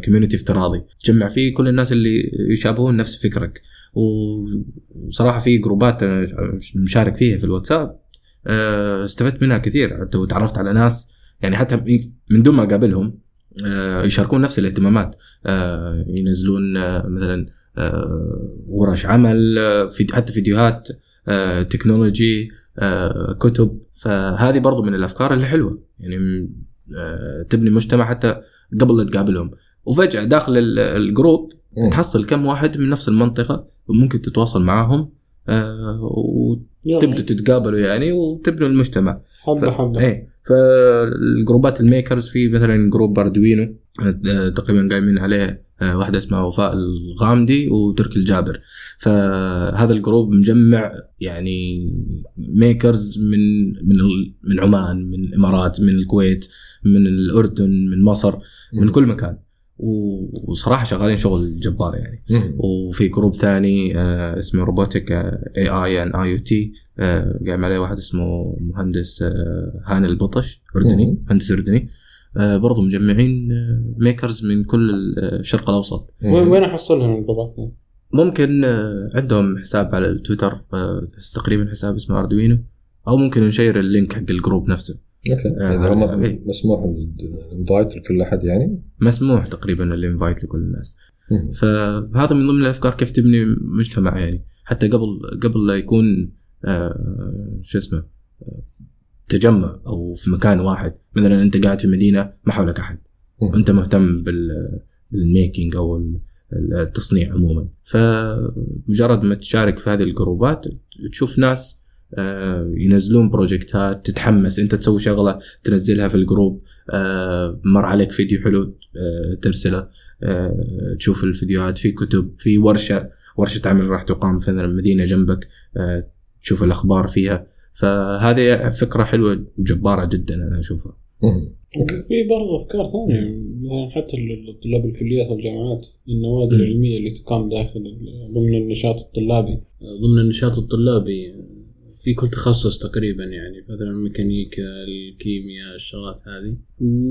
community افتراضي. تجمع فيه كل الناس اللي يشابهون نفس فكرك. وصراحة في جروبات مشارك فيها في الواتساب. آه، استفدت منها كثير. حتى وتعرفت على ناس. يعني حتى من دون ما أقابلهم آه، يشاركون نفس الاهتمامات. آه، ينزلون آه، مثلا آه، ورش عمل آه، حتى فيديوهات آه، technology آه، كتب. فهذه برضو من الأفكار اللي حلوة. يعني آه، تبني مجتمع حتى قبل لا تقابلهم. وفجأة داخل ال- ال group. تحصل كم واحد من نفس المنطقة وممكن تتواصل معاهم آه، وتبدوا تتقابلوا يعني وتبنوا المجتمع. حبة حبة. إيه. فالجروبات ال makers في مثلا group Arduino آه، تقريبا قايمين عليه آه، واحدة اسمها وفاء الغامدي وتركي الجابر. فهذا ال group مجمع يعني makers من من من عمان من الإمارات من الكويت من الأردن من مصر من كل مكان. وصراحة شغالين شغل جبار يعني. وفي group ثاني آه، اسمه robotic AI and IoT قايم عليه واحد اسمه مهندس آه، هاني البطش أردني. مهندس أردني. آه، برضو مجمعين makers من كل آه، الشرق الأوسط. وين وين أحصلهم الجروبات؟ ممكن آه، عندهم حساب على التويتر آه، تقريبا حساب اسمه Arduino أو ممكن نشير ال link حق ال group نفسه. أوكي. آه، إذا هم إيه. مسموح ال invite لكل أحد يعني؟ مسموح تقريبا ال invite لكل الناس. فهذا من ضمن الأفكار كيف تبني مجتمع يعني. حتى قبل قبل لا يكون آه شو اسمه آه، تجمع أو في مكان واحد. مثلا أنت قاعد في مدينة ما حولك أحد. وأنت مهتم بال بال making أو ال- التصنيع عموما. فمجرد ما تشارك في هذه الجروبات تشوف ناس آه، ينزلون بروجكتات تتحمس. أنت تسوي شغلة تنزلها في الجروب آه، مر عليك فيديو حلو آه، ترسله تشوف الفيديوهات. في كتب في ورشة ورشة عمل راح تقام في مثلا مدينة جنبك تشوف الأخبار فيها. فهذه فكرة حلوة وجبارة جدا أنا أشوفها. في برضه أفكار ثانية. مثلا حتى طلاب الكليات والجامعات النوادي. العلمية اللي تقام داخل ضمن النشاط الطلابي. ضمن النشاط الطلابي في كل تخصص تقريبا يعني مثلا الميكانيكا الكيمياء الشغلات هذه.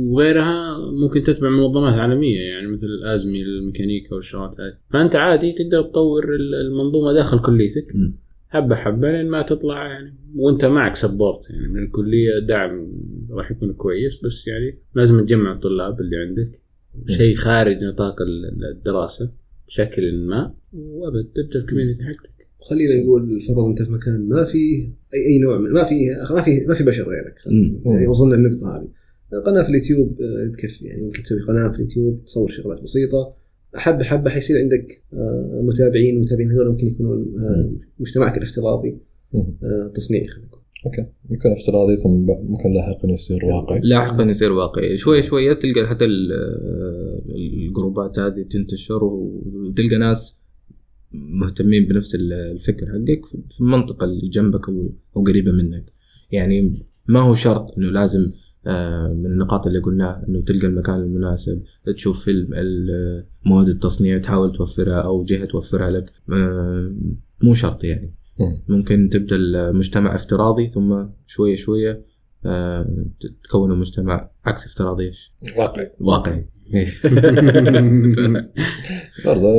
وغيرها ممكن تتبع منظمات عالمية يعني مثل الأزمي للميكانيكا والشغلات هذه. فأنت عادي تقدر تطور ال- المنظومة داخل كليتك. مم. حبه حبة لين ما تطلع يعني. وانت معك سبورت يعني. من الكلية دعم راح يكون كويس بس يعني لازم تجمع الطلاب اللي عندك. شيء خارج نطاق ال- الدراسة بشكل ما وأبد تبدأ ال community حقتك. خلينا نقول فرض أنت في مكان ما في اي أي نوع من ما في ما في ما في بشر غيرك. يعني وصلنا للنقطة هذه. قناة في اليوتيوب آه، تكفي. يعني ممكن تسوي قناة في اليوتيوب تصور شغلات بسيطة حبه حبه حيصير عندك آه، متابعين المتابعين هذول ممكن يكونون آه، مجتمعك الافتراضي. آه، تصنيعي خلينا نقول. أوكي. يكون افتراضي ثم ممكن لاحقا يصير واقعي. لاحقا يصير واقعي. شوي شوية تلقى حتى ال- الجروبات هذه تنتشر وتلقى ناس مهتمين بنفس ال- الفكر حقك في المنطقة اللي جنبك أو أو قريبة منك. يعني ما هو شرط إنه لازم من النقاط اللي قلناها إنه تلقى المكان المناسب تشوف مواد التصنيع تحاول توفرها أو جهة توفرها لك. آه، مو شرط يعني. مم. ممكن تبدأ المجتمع افتراضي ثم شوية شوية آه، تكون مجتمع عكس افتراضي. إيش؟ واقعي. واقعي. *laughs* برضه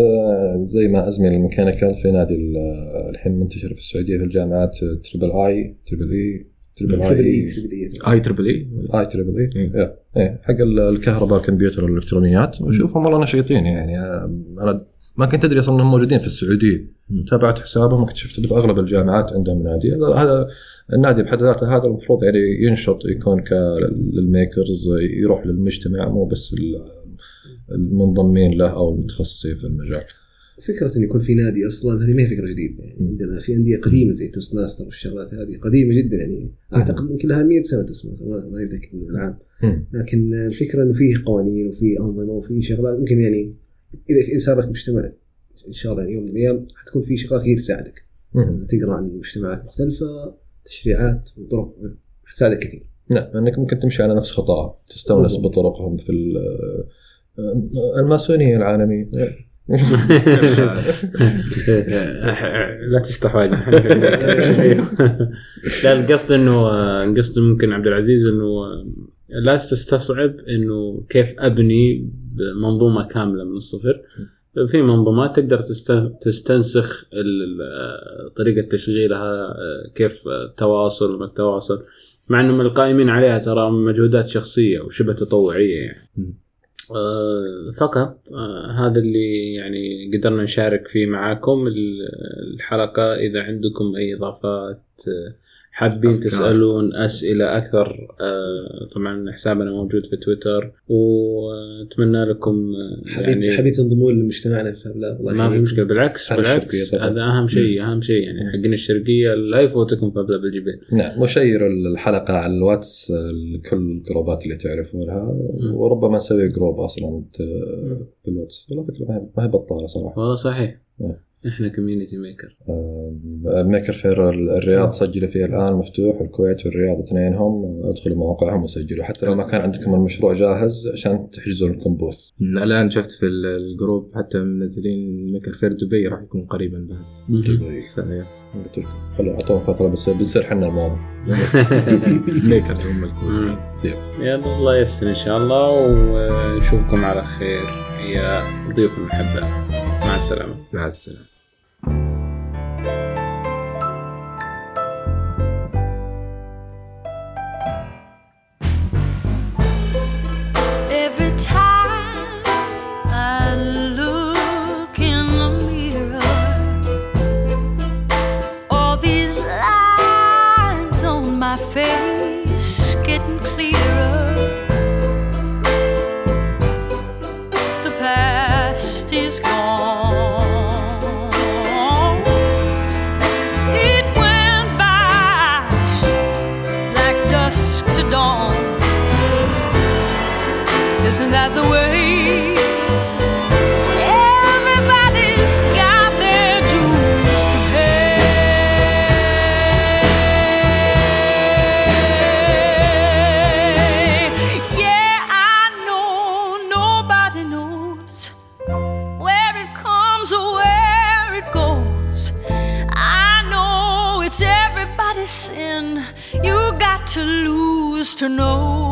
زي ما ASME ال mechanical في نادي ال- الحين منتشر في السعودية في الجامعات triple E triple E triple I. triple E. I triple E? I triple E. إيه. إيه. حق ال- الكهرباء الكمبيوتر والالكترونيات وشوفهم والله نشيطين يعني. أنا ما كنت أدري أصلا إنهم موجودين في السعودية. تابعت حسابهم واكتشفت انه في أغلب الجامعات عندهم نادي. هذا- النادي بحد ذاته هذا المفروض يعني ينشط يكون كال makers يروح للمجتمع مو بس ال- المنضمين له أو المتخصصين في المجال. فكرة انه يكون في نادي أصلا هذه ما هي فكرة جديدة يعني. عندنا في أندية قديمة زي Toast Master والشغلات هذه قديمة جدا يعني. أعتقد يمكن لها 100 سنة Toast Master ما متاكد من العام. لكن الفكرة إنه في قوانين وفي أنظمة وفي شغلات ممكن يعني إذا إذا صار لك مجتمع إن شاء الله يعني يوم من الأيام حتكون في شغلات كثير تساعدك. مم. تقرأ عن مجتمعات مختلفة تشريعات وطرق حتساعدك كثير. نعم لأنك ممكن تمشي على نفس خطاهم تستونس بالضبط. بطرقهم في ال- الماسونية العالمية. لا تشطح واجد *laughs* لا القصد إنه القصد ممكن عبد العزيز إنه لا تستصعب إنه كيف أبني منظومه كاملة من الصفر. في منظومات تقدر تست- تستنسخ طريقة تشغيلها كيف التواصل ما التواصل. مع انهم القائمين عليها ترى مجهودات شخصية وشبه تطوعية يعني. آه، فقط. آه، هذا اللي يعني قدرنا نشارك فيه معاكم ال- الحلقة إذا عندكم أي إضافات آه، حابين أفكار. تسألون أسئلة أكثر آه، طبعا حسابنا موجود في تويتر وأتمنى لكم آه، حبيت يعني حبيت تنضمون لمجتمعنا في لا الله ما في يحييكم. مشكلة بالعكس بالعكس. هذا أهم شيء أهم شيء يعني حقين الشرقية لا يفوتكم في أبلة بالجبال نعم وشيروا الحلقة على الواتس لكل الجروبات اللي تعرفونها وربما نسوي group أصلا في الواتس والله فكرة ما هي- ما هي بطالة صراحة والله صحيح نعم. إحنا كوميونتي ميكر ميكر فير الرياض سجلوا فيه الآن مفتوح الكويت والرياض اثنينهم أدخلوا مواقعهم وسجلوا. حتى لو ما كان عندكم المشروع جاهز عشان تحجزوا لكم booth الآن شفت في ال- ال group حتى منزلين Maker Faire دبي راح يكون قريبا بعد. فيا. قلت لكم. خلوا أعطوهم فترة بس بنصير إحنا الماضي. *laughs* makers هم الكل. يلا الله ييسر إن شاء الله ونشوفكم على خير. يا ضيوف المحبة. مع السلامة. مع السلامة. To know